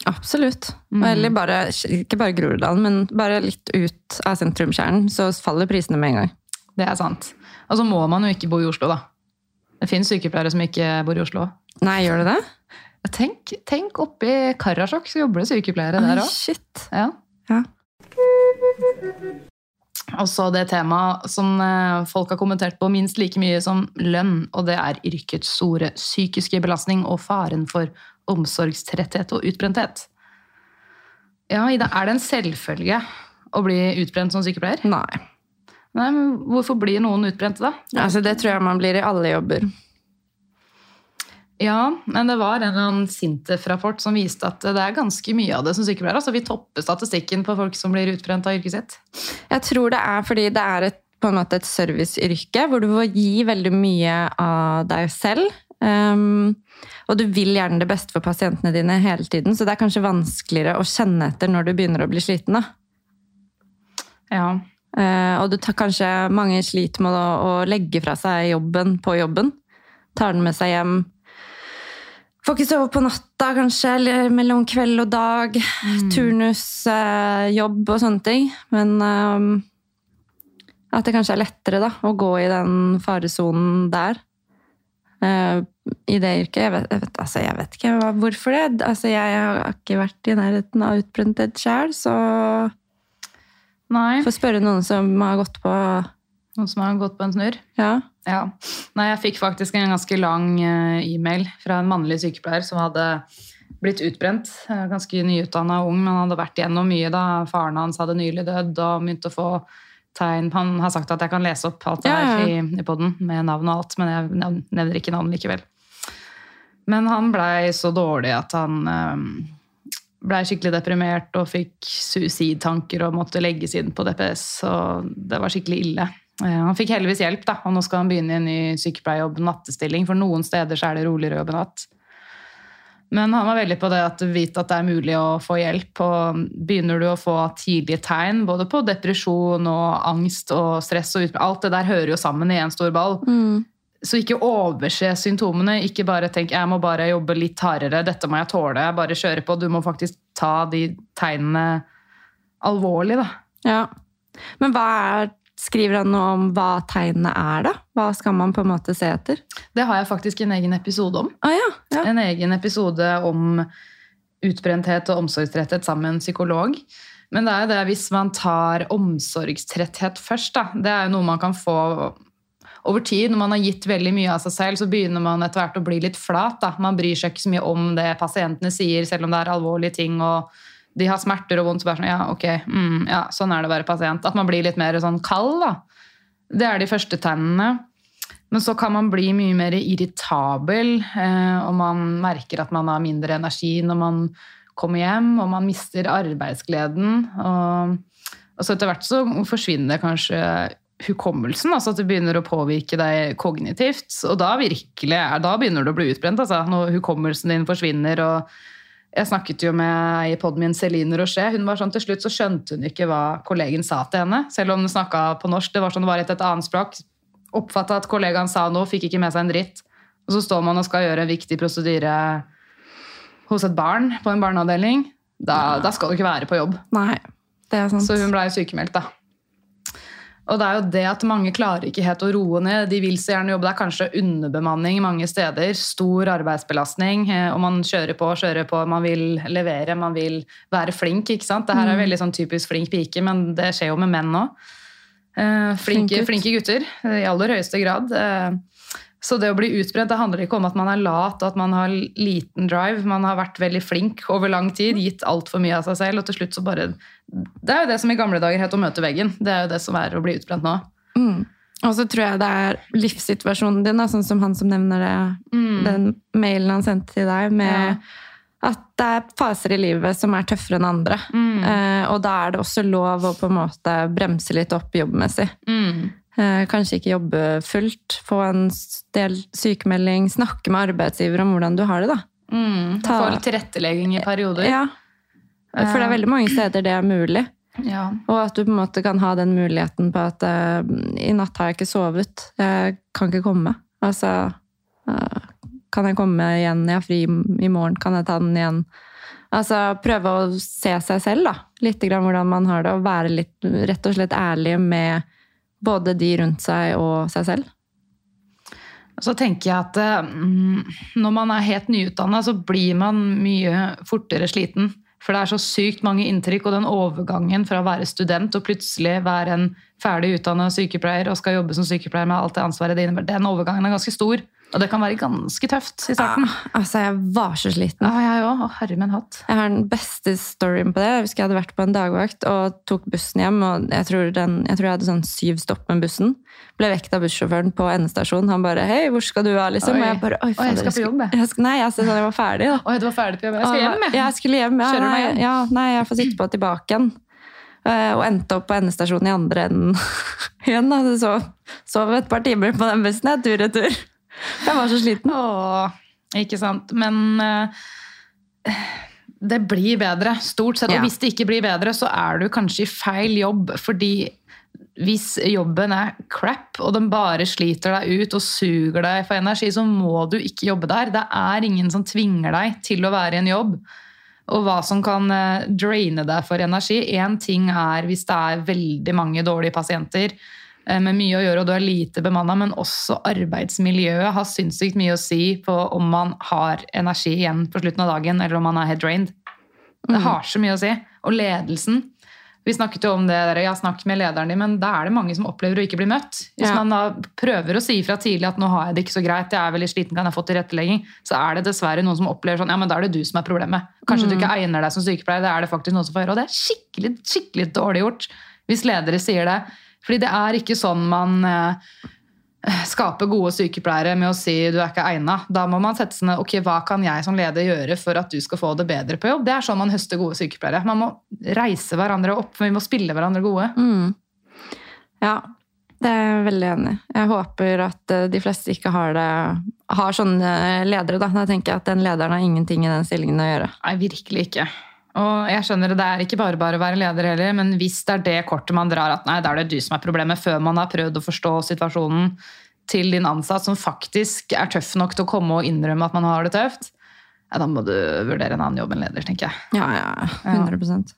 Absolutt. Mm. Eller bare, ikke bare Groruddalen, men bare litt ut av sentrumskjernen, så faller prisene med en gang. Det er sant. Og så må man jo ikke bo i Oslo, da. Det finnes sykepleiere som ikke bor i Oslo. Nei, gjør det det? Tenk, tenk oppe i Karasjok, så jobber det sykepleiere der òg. shit. Ja. Ja. Og så det temaet som eh, folk har kommentert på minst like mye som lønn, og det er yrkets store psykiske belastning og faren for omsorgstretthet og utbrenthet. Ja, Ida, er det en selvfølge å bli utbrent som sykepleier? Nei. Nei, men Hvorfor blir noen utbrente, da? Altså, det tror jeg man blir i alle jobber. Ja, men det var en eller annen Sintef-rapport som viste at det er ganske mye av det som sykepleiere. Altså vi topper statistikken på folk som blir utbrent av yrket sitt. Jeg tror det er fordi det er et, på en måte et serviceyrke hvor du får gi veldig mye av deg selv. Um, og du vil gjerne det beste for pasientene dine hele tiden, så det er kanskje vanskeligere å kjenne etter når du begynner å bli sliten. Da. Ja, Uh, og du tar kanskje mange sliter med å, å legge fra seg jobben på jobben. Tar den med seg hjem. Får ikke sove på natta, kanskje, eller mellom kveld og dag. Turnus, eh, jobb og sånne ting. Men um, at det kanskje er lettere da, å gå i den faresonen der. Uh, I det yrket. Jeg vet, jeg vet, altså, jeg vet ikke hva, hvorfor det. Altså, jeg har ikke vært i nærheten av utbrenthet sjøl, så Nei. får spørre noen som har gått på Noen som har gått på en snurr? Ja. Ja. Nei, jeg fikk faktisk en ganske lang eh, e-mail fra en mannlig sykepleier som hadde blitt utbrent. eh, Ganske nyutdanna ung, men han hadde vært igjennom mye da faren hans hadde nylig dødd og begynte å få tegn Han har sagt at jeg kan lese opp alt det Ja, ja. her i, i poden med navn og alt, men jeg nevner ikke navn likevel. Men han blei så dårlig at han um, blei skikkelig deprimert og fikk suicidtanker og måtte legges inn på DPS. Og det var skikkelig ille. Han fikk heldigvis hjelp, da, og nå skal han begynne i en ny sykepleierjobb, nattestilling. For noen steder så er det roligere å jobbe natt. Men han var veldig på det at vite at det er mulig å få hjelp. Og begynner du å få tidlige tegn både på depresjon og angst og stress og ut... Alt det der hører jo sammen i en stor ball. Så ikke overse symptomene. Ikke bare tenk jeg må bare jobbe litt hardere, dette må jeg tåle. jeg Bare kjøre på. Du må faktisk ta de tegnene alvorlig, da. ja. Men hva er Skriver han noe om hva tegnene er, da? Hva skal man på en måte se etter? Det har jeg faktisk en egen episode om. Ah, ja. ja. En egen episode om utbrenthet og omsorgstretthet sammen med en psykolog. Men det er jo det hvis man tar omsorgstretthet først, da. Det er jo noe man kan få over tid. Når man har gitt veldig mye av seg selv, så begynner man etter hvert å bli litt flat. Da. Man bryr seg ikke så mye om det pasientene sier, selv om det er alvorlige ting. og de har smerter og vondt, så bare sånn, ja, ok, mm, ja, sånn er det å være pasient. At man blir litt mer sånn kald, da. Det er de første tegnene. Men så kan man bli mye mer irritabel, eh, og man merker at man har mindre energi når man kommer hjem, og man mister arbeidsgleden. Og, og så etter hvert så forsvinner kanskje hukommelsen, altså at det begynner å påvirke deg kognitivt. Og da virkelig da begynner du å bli utbrent, altså, når hukommelsen din forsvinner. og jeg snakket jo med i podden min Celine Rocher. Hun var sånn, Til slutt så skjønte hun ikke hva kollegen sa til henne. Selv om hun snakka på norsk. Det var sånn det var et, et annet språk. Oppfatta at kollegaen sa noe, fikk ikke med seg en dritt. Og så står man og skal gjøre en viktig prosedyre hos et barn på en barneavdeling. Da, da skal du ikke være på jobb. Nei, det er sant. Så hun blei sykemeldt, da. Og det er jo det at mange klarer ikke helt å roe ned. De vil så gjerne jobbe. Det er kanskje underbemanning mange steder. Stor arbeidsbelastning. eh, Og man kjører på og kjører på. Man vil levere, man vil være flink. ikke sant? Det her er veldig sånn typisk flink pike, men det skjer jo med menn òg. Flinke, flinke gutter, i aller høyeste grad. Så det å bli utbrent det handler ikke om at man er lat og at man har liten drive. Man har vært veldig flink over lang tid, gitt altfor mye av seg selv, og til slutt så bare Det er jo det som i gamle dager het å møte veggen. Det er jo det som er å bli utbrent nå. Mm. Og så tror jeg det er livssituasjonen din, da, sånn som han som nevner det, den mailen han sendte til deg, med at det er faser i livet som er tøffere enn andre. Eh, og da er det også lov å på en måte bremse litt opp jobbmessig. Mm. Eh, kanskje ikke jobbe fullt, få en del sykemelding, snakke med arbeidsgiver om hvordan du har det, da. Mm. Ta- Få litt tilrettelegging i perioder. Ja. For det er veldig mange steder det er mulig. Ja. Og at du på en måte kan ha den muligheten på at uh, i natt har jeg ikke sovet, jeg kan ikke komme. Altså uh, Kan jeg komme igjen? Jeg har fri i morgen, kan jeg ta den igjen? Altså prøve å se seg selv, da. Litt grann hvordan man har det, og være litt rett og slett ærlig med både de rundt seg og seg selv. Så tenker jeg at eh, mm, når man er helt nyutdanna, så blir man mye fortere sliten. For det er så sykt mange inntrykk, og den overgangen fra å være student og plutselig være en ferdig utdanna sykepleier og skal jobbe som sykepleier med alt det ansvaret det innebærer, den overgangen er ganske stor. Og det kan være ganske tøft i starten. Altså, jeg var så sliten. Ja, jeg òg. Herre min hatt. Jeg har den beste storyen på det. Jeg husker jeg hadde vært på en dagvakt og tok bussen hjem. og Jeg tror, den, jeg, tror jeg hadde sånn syv stopp med bussen. Ble vekt av bussjåføren på endestasjonen. Han bare 'Hei, hvor skal du liksom. Oi. Og jeg bare 'Oi, Oi, jeg skal på jobb, jeg.» jeg. skal- Nei, altså, sånn, jeg var ferdig. da. Oi, du var ferdig på jobb. Jeg skal hjem, jeg. Ja, jeg skulle hjem. Ja, Kjører du meg hjem? Ja, nei, jeg får sitte på tilbake igjen. Eh, Og endte opp på endestasjonen i andre enden igjen. sov et par timer på den bussen. Jeg tur-retur. Jeg var så sliten. Åh, ikke sant. Men uh, det blir bedre, stort sett. Ja. Og hvis det ikke blir bedre, så er du kanskje i feil jobb. Fordi hvis jobben er crap, og den bare sliter deg ut og suger deg for energi, så må du ikke jobbe der. Det er ingen som tvinger deg til å være i en jobb. Og hva som kan eh, draine deg for energi. Én ting er hvis det er veldig mange dårlige pasienter med mye å gjøre, og du er lite bemanna, men også arbeidsmiljøet har sinnssykt mye å si på om man har energi igjen på slutten av dagen, eller om man er head drained. Det har så mye å si. Og ledelsen. Vi snakket jo om det, dere, ja, snakk med lederen din, men da er det mange som opplever å ikke bli møtt. Hvis Ja. man da prøver å si fra tidlig at nå har jeg det ikke så greit, jeg er veldig sliten, kan jeg få tilrettelegging, så er det dessverre noen som opplever sånn, ja, men da er det du som er problemet. Kanskje du ikke egner deg som sykepleier, det er det faktisk noen som får gjøre, og det er skikkelig, skikkelig dårlig gjort hvis ledere sier det. Fordi det er ikke sånn man eh, skape gode sykepleiere med å si du er ikke egna. Da må man sette seg ned ok, hva kan jeg som leder gjøre for at du skal få det bedre på jobb. Det er sånn man høster gode sykepleiere. Man må reise hverandre opp, vi må spille hverandre gode. Mm. Ja, det er jeg veldig enig i. Jeg håper at eh, de fleste ikke har, det, har sånne ledere. Da. da tenker jeg at den lederen har ingenting i den stillingen å gjøre. Nei, virkelig ikke. Og jeg skjønner det, det er ikke bare bare å være leder heller, men hvis det er det kortet man drar, at nei, da er det du som er problemet, før man har prøvd å forstå situasjonen til din ansatt, som faktisk er tøff nok til å komme og innrømme at man har det tøft, ja, da må du vurdere en annen jobb enn leder, tenker jeg. Ja, ja, 100%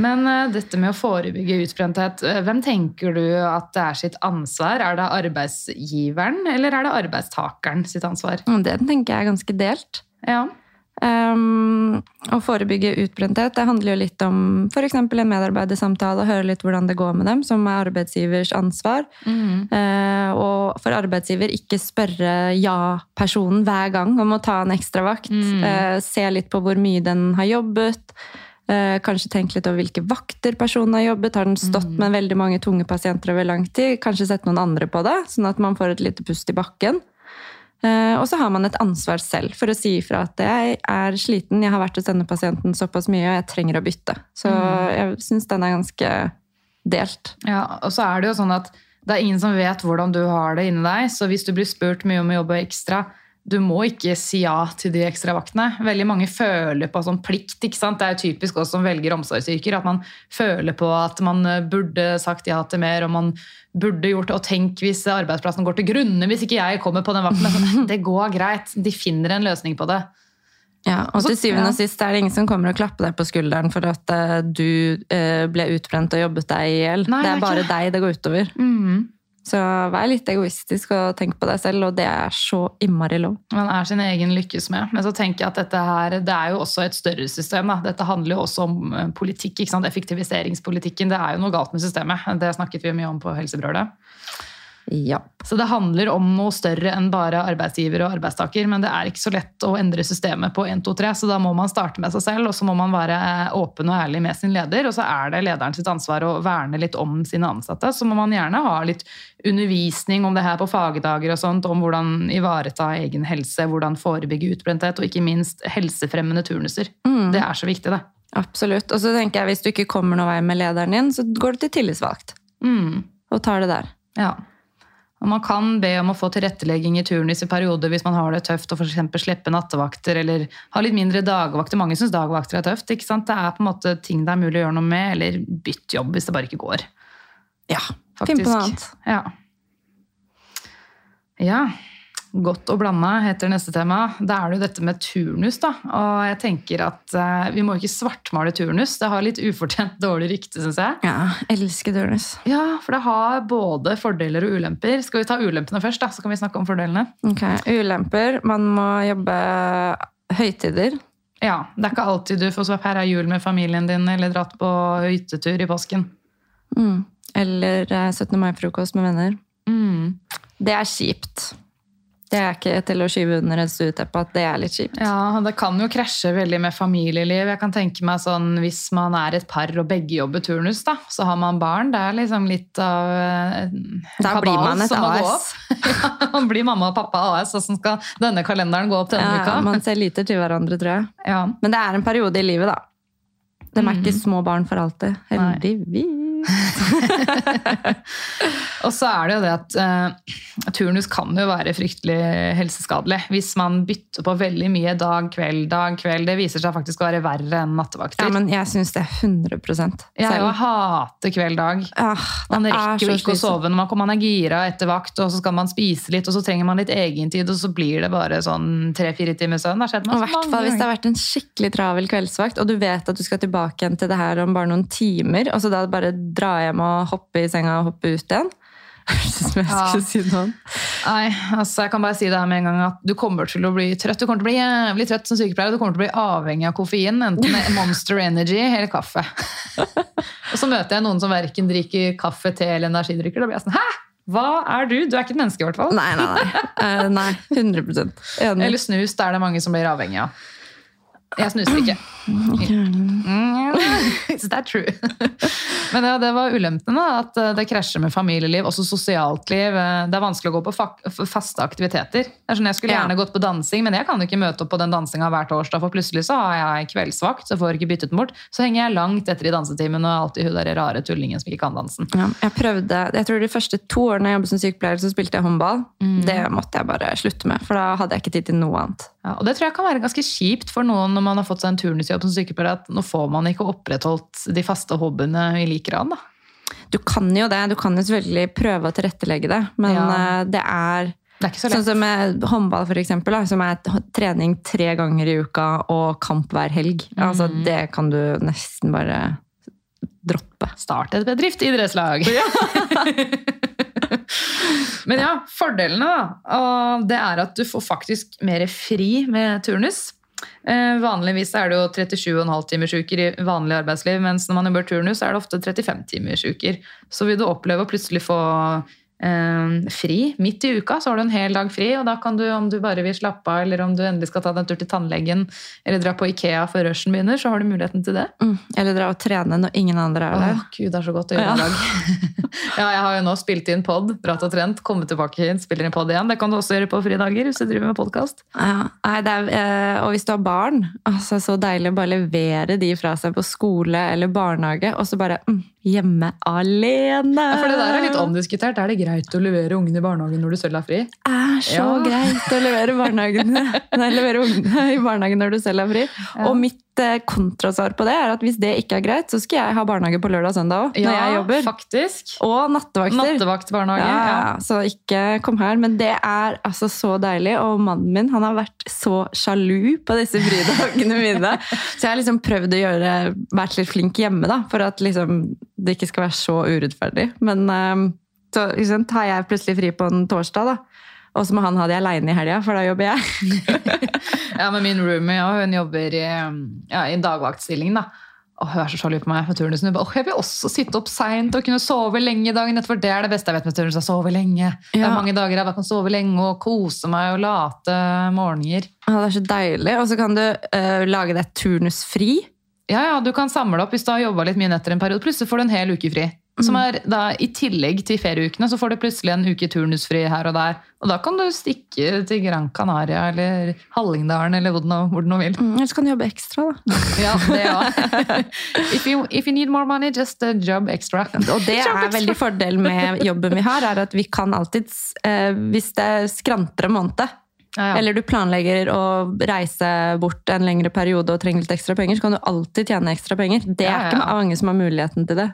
Men uh, dette med å forebygge utbrenthet, uh, hvem tenker du at det er sitt ansvar? Er det arbeidsgiveren, eller er det arbeidstakeren sitt ansvar? Det tenker jeg er ganske delt. Ja. Um, å forebygge utbrenthet det handler jo litt om f.eks. en medarbeidersamtale, høre litt hvordan det går med dem, som er arbeidsgivers ansvar. Eh, og for arbeidsgiver ikke spørre ja-personen hver gang om å ta en ekstravakt. Mm. Uh, se litt på hvor mye den har jobbet. Uh, kanskje tenke litt over hvilke vakter personen har jobbet. Har den stått med veldig mange tunge pasienter over lang tid? Kanskje sette noen andre på det, sånn at man får et lite pust i bakken. Eh, og så har man et ansvar selv for å si ifra at jeg er sliten, jeg har vært hos denne pasienten såpass mye, og jeg trenger å bytte. Så jeg syns den er ganske delt. Ja, og så er det jo sånn at det er ingen som vet hvordan du har det inni deg, så hvis du blir spurt mye om å jobbe ekstra, du må ikke si ja til de ekstra vaktene. Veldig mange føler på sånn plikt. ikke sant? Det er jo typisk oss som velger omsorgsyrker, at man føler på at man burde sagt ja til mer, og man burde gjort. Og tenk hvis arbeidsplassen går til grunne hvis ikke jeg kommer på den vakten. Men Det går greit. De finner en løsning på det. Ja, og til syvende og sist er det ingen som kommer og klapper deg på skulderen for at eh, du eh, ble utbrent og jobbet deg i hjel. Det er bare deg det går utover. Så vær litt egoistisk og tenk på deg selv, og det er så innmari lov. Man er sin egen lykkes med. Men så tenker jeg at dette her, det er jo også et større system. Da. Dette handler jo også om eh, politikk. Effektiviseringspolitikken. Det er jo noe galt med systemet. Det snakket vi mye om på Helsebrølet. Ja. Så det handler om noe større enn bare arbeidsgiver og arbeidstaker. Men det er ikke så lett å endre systemet på 1, 2, 3, så da må man starte med seg selv. Og så må man være åpen og ærlig med sin leder. Og så er det lederen sitt ansvar å verne litt om sine ansatte. Så må man gjerne ha litt undervisning om det her på fagdager og sånt, om hvordan ivareta egen helse, hvordan forebygge utbrenthet, og ikke minst helsefremmende turnuser. Det er så viktig, det. Absolutt. Og så tenker jeg hvis du ikke kommer noen vei med lederen din, så går du til tillitsvalgt Mm. og tar det der. Ja. Og man kan be om å få tilrettelegging i turnus i perioder hvis man har det tøft og f.eks. slippe nattevakter eller ha litt mindre dagvakter. Mange syns dagvakter er tøft. ikke sant? Det er på en måte ting det er mulig å gjøre noe med, eller bytt jobb hvis det bare ikke går. Ja, Faktisk. Finn på noe annet. Ja. ja. Godt og blanda heter neste tema. Da er det jo dette med turnus. da. Og jeg tenker at eh, Vi må ikke svartmale turnus. Det har litt ufortjent dårlig rykte, syns jeg. Ja, elsker turnus. Ja, for det har både fordeler og ulemper. Skal vi ta ulempene først, da, så kan vi snakke om fordelene? Ok, Ulemper. Man må jobbe høytider. Ja, Det er ikke alltid du får feira jul med familien din eller dratt på hyttetur i påsken. Mm. Eller eh, 17. mai-frokost med venner. Mm. Det er kjipt. Det er ikke til å skyve under et stueteppe at det er litt kjipt. Ja, Det kan jo krasje veldig med familieliv. Jeg kan tenke meg sånn, Hvis man er et par og begge jobber turnus, da, så har man barn. Det er liksom litt av eh, en Da kabal blir man et som må gå AS. opp. Ja, man blir mamma og pappa AS. Hvordan skal denne kalenderen gå opp denne Ja, uka? man ser lite til hverandre, tror jeg. Ja. Men det er en periode i livet, da. De er ikke små barn for alltid. Heldigvis. Og så er det jo det at uh, turnus kan jo være fryktelig helseskadelig. Hvis man bytter på veldig mye dag, kveld, dag, kveld. Det viser seg faktisk å være verre enn nattevakter. Ja, men jeg syns det er 100 jeg selv. jeg hater kveld, dag. Ah, Man er rekker jo ikke å sove når man, kommer- man er gira etter vakt, og så skal man spise litt, og så trenger man litt egentid, og så blir det bare sånn tre-fire timer søvn. Det har skjedd meg så mange fall hvis det har vært en skikkelig travel kveldsvakt, og du vet at du skal tilbake igjen til det her om bare noen timer, og så da bare dra hjem og hoppe i senga og hoppe ut igjen. Jeg Ja. si. Nei, altså jeg kan bare si det her med en gang at du kommer til å bli trøtt. Du kommer til å bli jævlig trøtt som sykepleier, og du kommer til å bli avhengig av koffein, enten Monster Energy eller kaffe. og så møter jeg noen som verken drikker kaffe, te eller energidrikker, da blir jeg sånn, hæ? Hva er du? Du er ikke et menneske i hvert fall. Nei, nei, nei. Eh, nei 100 Enig. Eller snus, det er det mange som blir avhengig av. Jeg snuser ikke. Mm, Is that true? Men ja, det var ulempene. at eh, det krasjer med familieliv, også sosialt liv. Eh, Det er vanskelig å gå på faste aktiviteter. Er sånn, Jeg skulle gjerne gått på dansing, men jeg kan ikke møte opp på den dansinga hver torsdag, for plutselig så har jeg kveldsvakt, så får jeg ikke byttet den bort. Så henger jeg langt etter i dansetimen og er alltid hun der rare tullingen som ikke kan dansen. Ja, jeg prøvde, jeg tror De første to årene jeg jobbet som sykepleier, så spilte jeg håndball. Det måtte jeg bare slutte med, for da hadde jeg ikke tid til noe annet. Ja, og Det tror jeg kan være ganske kjipt for noen når man har fått seg en turnusjobb som sykepleier, at nå får man ikke opprettholdt de faste hobbyene i lik grad. da. Du kan jo det, du kan jo selvfølgelig prøve å tilrettelegge det, men Ja. eh, det er Det er ikke så Sånn som med håndball, for eksempel, da, som er trening tre ganger i uka og kamp hver helg. Altså, det kan du nesten bare droppe. Start et bedrift, idrettslag! Ja. Men ja, fordelene da, det er at du får faktisk mer fri med turnus. Eh, vanligvis er det jo 37,5 timers uker i vanlig arbeidsliv, mens når man jobber turnus er det ofte 35 timers uker. Så vil du oppleve å plutselig få fri midt i uka, så har du en hel dag fri, og da kan du, om du bare vil slappe av, eller om du endelig skal ta deg en tur til tannlegen, eller dra på Ikea før rushen begynner, så har du muligheten til det. Mm. Eller dra og trene når ingen andre er der. Å, Gud, det er så godt å gjøre Ja. i dag. ja, jeg har jo nå spilt inn pod, dratt og trent, kommet tilbake hit, spiller inn pod igjen. Det kan du også gjøre på fridager hvis du driver med podkast. Ja, eh, og hvis du har barn, altså så deilig å bare levere de fra seg på skole eller barnehage, og så bare mm, hjemme alene. Ja, for det der er litt omdiskutert. Er det greit å levere ungen i barnehagen når du selv er fri? Det er så Ja. greit å levere, nei, levere ungene i barnehagen når du selv er fri. Og mitt eh, kontrasvar på det er at hvis det ikke er greit, så skal jeg ha barnehage på lørdag og søndag òg, når jeg jobber. faktisk. Og nattevakter. Nattevaktbarnehage. Ja, Ja. ja, så ikke kom her. Men det er altså så deilig. Og mannen min han har vært så sjalu på disse fridagene mine. Så jeg har liksom prøvd å gjøre, vært litt flink hjemme, da, for at liksom, det ikke skal være så urettferdig. Men eh, så liksom, tar jeg plutselig fri på en torsdag, da. Og så må han ha det aleine i helga, for da jobber jeg. Ja, men min roomie ja, hun jobber i, ja, i dagvaktstillingen, da. Og hun er så sjalu på meg for turnusen. «Åh, jeg vil også sitte opp seint og kunne sove lenge dagen etterpå. Det er det beste jeg vet med turnus. å Sove lenge. Det er mange dager jeg kan sove lenge og kose meg og late morgener. Ja, det er så deilig. Og så kan du eh, lage deg turnusfri. Ja, ja, Du kan samle opp hvis du har jobba litt mye netter en periode. Plutselig får du en hel uke fri. Som er da I tillegg til ferieukene så får du plutselig en uke turnusfri her og der. Og da kan du stikke til Gran Canaria eller Hallingdalen eller hvor du nå, hvor du nå vil. Mm, Eller så kan du jobbe ekstra, da. Ja, det òg. if, you, if you need more money, just job extra. Og det Job er veldig fordel med jobben vi har, er at vi kan alltid, eh, hvis det skranter en måned, Ja, ja. eller du planlegger å reise bort en lengre periode og trenger litt ekstra penger, så kan du alltid tjene ekstra penger. Det er ja, ikke mange som har muligheten til det.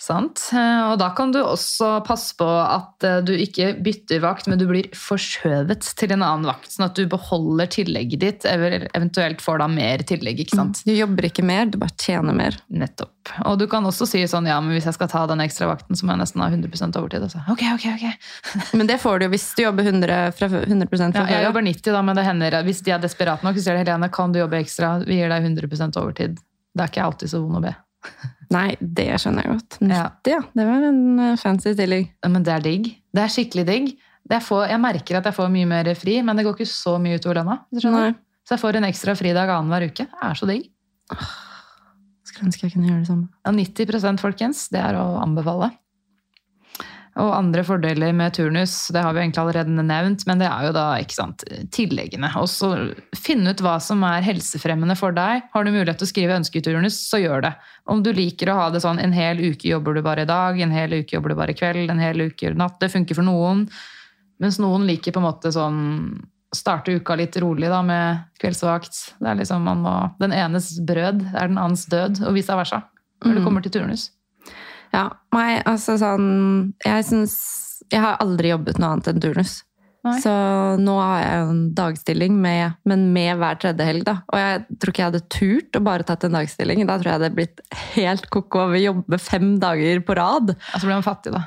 Sant. Eh, Og da kan du også passe på at eh, du ikke bytter vakt, men du blir forskjøvet til en annen vakt, sånn at du beholder tillegget ditt, eller eventuelt får da mer tillegg. ikke sant? Du jobber ikke mer, du bare tjener mer. Nettopp. Og du kan også si sånn, ja, men hvis jeg skal ta den ekstra vakten, så må jeg nesten ha 100 overtid. Altså. ok, ok, ok. Men det får du jo hvis du jobber 100, fra, 100 fra Ja, jeg jobber 90 da, men det hender, hvis de er desperate nok, så sier de Helene, kan du jobbe ekstra? Vi gir deg 100% overtid. Det er ikke alltid så vond å be. Nei, det skjønner jeg godt. 90, Ja. ja. Det var en eh, fancy stilling. Men det er digg. Det er skikkelig digg. Det er få, jeg merker at jeg får mye mer fri, men det går ikke så mye utover lønna. Så jeg får en ekstra fridag annenhver uke. Det er så digg. Skulle ønske jeg kunne gjøre det samme. Ja, 90% folkens, det er å anbefale. Og andre fordeler med turnus, det har vi egentlig allerede nevnt, men det er jo da ikke sant, tilleggene. Og så finne ut hva som er helsefremmende for deg. Har du mulighet til å skrive ønsketurnus, så gjør det. Om du liker å ha det sånn en hel uke jobber du bare i dag, en hel uke jobber du bare i kveld, en hel uke natt. Det funker for noen. Mens noen liker på en måte sånn starte uka litt rolig da, med kveldsvakt. Det er liksom man må, Den enes brød er den annens død, og vice versa. Når det Mm. kommer til turnus. Ja, meg, altså sånn Jeg syns Jeg har aldri jobbet noe annet enn turnus. Nei. Så nå har jeg en dagstilling, med, men med hver tredje helg. da. Og jeg tror ikke jeg hadde turt å bare tatt en dagstilling. Da tror jeg det hadde blitt helt ko-ko av å jobbe fem dager på rad. Altså blir man fattig, da.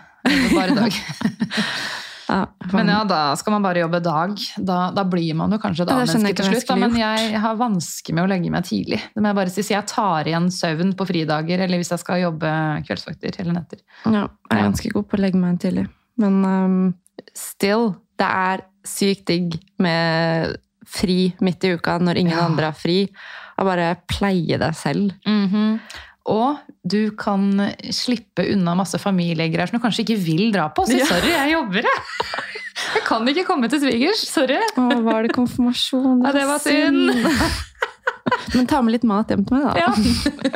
Bare dag. Ja, Men ja, da skal man bare jobbe dag. Da, da blir man jo kanskje et Ja, det annet skjønner menneske til slutt. Da, men jeg har vansker med å legge meg tidlig. Det må jeg bare si. Så jeg tar igjen søvn på fridager, eller hvis jeg skal jobbe kveldsvakter eller netter. Ja, jeg er ganske god på å legge meg tidlig. Men um, still, det er sykt digg med fri midt i uka når ingen Ja. andre har fri. Å bare pleie deg selv. Og du kan slippe unna masse familiegreier som du kanskje ikke vil dra på. Så Ja. sorry, jeg jobber, jeg. Jeg kan ikke komme til svigers. Sorry. Å, var det konfirmasjon? Ja, det var synd. Men ta med litt mat hjem til meg, da. Ja.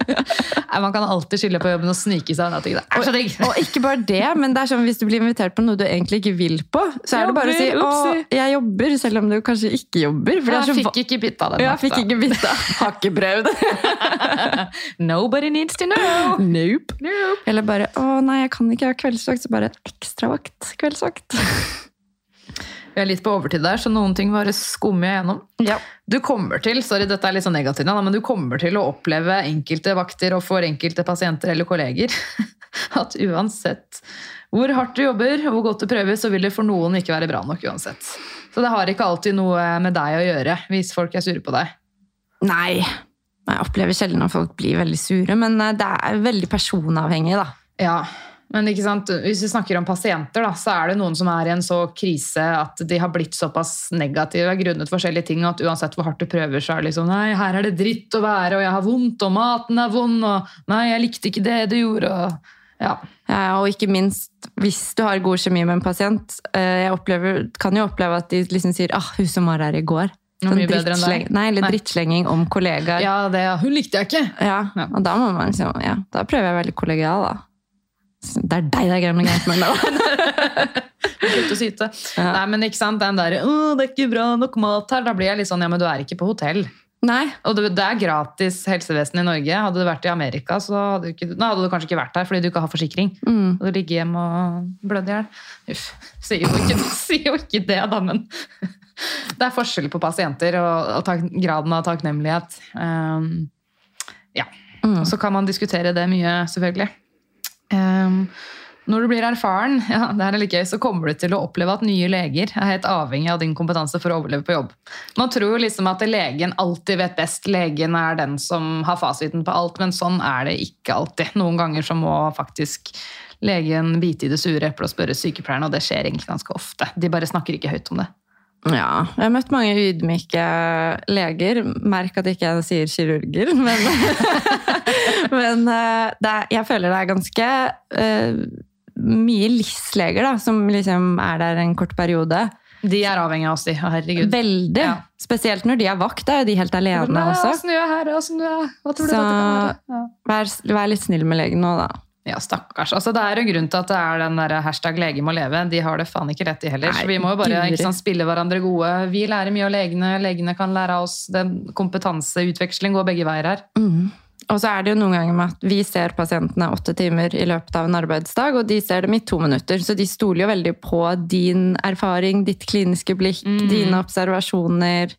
Nei, man kan alltid skylde på jobben og snike seg unna ting. Digg! Og ikke bare det, men det er sånn hvis du blir invitert på noe du egentlig ikke vil på, så er det bare å si 'Å, jeg jobber', selv om du kanskje ikke jobber. For det Jeg fikk ikke bitt av den. Jeg fikk ikke bytta. Har ikke prøvd. Nobody needs to know! Nope. Nope. Eller bare 'Å nei, jeg kan ikke ha kveldsvakt', så bare ekstravakt. Kveldsvakt. Vi er litt på overtid der, så noen ting bare skummer jeg gjennom. Ja. Du kommer til sorry, dette er litt sånn negativt, men du kommer til å oppleve enkelte vakter og for enkelte pasienter eller kolleger at uansett hvor hardt du jobber og hvor godt du prøver, så vil det for noen ikke være bra nok uansett. Så det har ikke alltid noe med deg å gjøre hvis folk er sure på deg. Nei. Jeg opplever sjelden at folk blir veldig sure, men eh, det er veldig personavhengig, da. Ja, men ikke sant? hvis vi snakker om pasienter, da, så er det noen som er i en så krise at de har blitt såpass negative grunnet forskjellige ting at uansett hvor hardt du prøver, så er det liksom Nei, her er det dritt å være, og jeg har vondt, og maten er vond, og Nei, jeg likte ikke det du gjorde, og Ja. Ja, og ikke minst hvis du har god kjemi med en pasient. eh, Jeg opplever, kan jo oppleve at de liksom sier ah, hun som var her i går'. Deg. drittsleng- Nei, eller Nei. drittslenging om kollegaer. ja, det Hun likte jeg ikke! Ja, Ja. og da må man liksom, ja, da prøver jeg å være litt kollegial, da. Det er deg det er med greit med. Slutt å syte. Ja. Nei, men ikke sant, den derre 'Å, det er ikke bra nok mat her', da blir jeg litt sånn Ja, men du er ikke på hotell. Nei, Og det, er gratis helsevesen i Norge. Hadde du vært i Amerika, så hadde du, ikke, nå hadde du kanskje ikke vært der fordi du ikke har forsikring. mm. Og du ligger hjemme og blødd i hjel. Uff. Sier jo ikke, sier jo ikke det, da, men det er forskjell på pasienter og, og tak, graden av takknemlighet. Um, ja. Mm. Og så kan man diskutere det mye, selvfølgelig. Um, når du blir erfaren, ja, det er litt gøy, så kommer du til å oppleve at nye leger er helt avhengig av din kompetanse for å overleve på jobb. Man tror liksom at legen alltid vet best, legen er den som har fasiten på alt, men sånn er det ikke alltid. Noen ganger så må faktisk legen bite i det sure eplet og spørre sykepleieren, og det skjer egentlig ganske ofte. De bare snakker ikke høyt om det. Ja, jeg har møtt mange ydmyke leger. Merk at ikke jeg sier kirurger, men, men eh, er, jeg føler det er ganske uh, mye LIS-leger som liksom er der en kort periode. De er avhengig av oss, de. Herregud. Veldig. Ja. Spesielt når de er vakt, da er de helt alene Nei, også. Åssen du er her? Åssen du er Hva tror du Så- dette kan være? Ja. Vær, vær litt snill med legen nå, da. Ja, stakkars. Altså, det er en grunn til at det er den der hashtag 'lege må leve'. De har det faen ikke rett de heller. Nei, så vi må jo bare sant, spille hverandre gode. Vi lærer mye av legene, legene kan lære av oss. Den kompetanseutveksling går begge veier her. Mm. Og så er det jo noen ganger med at vi ser pasientene åtte timer i løpet av en arbeidsdag, og de ser dem i to minutter. Så de stoler jo veldig på din erfaring, ditt kliniske blikk, Mm. dine observasjoner.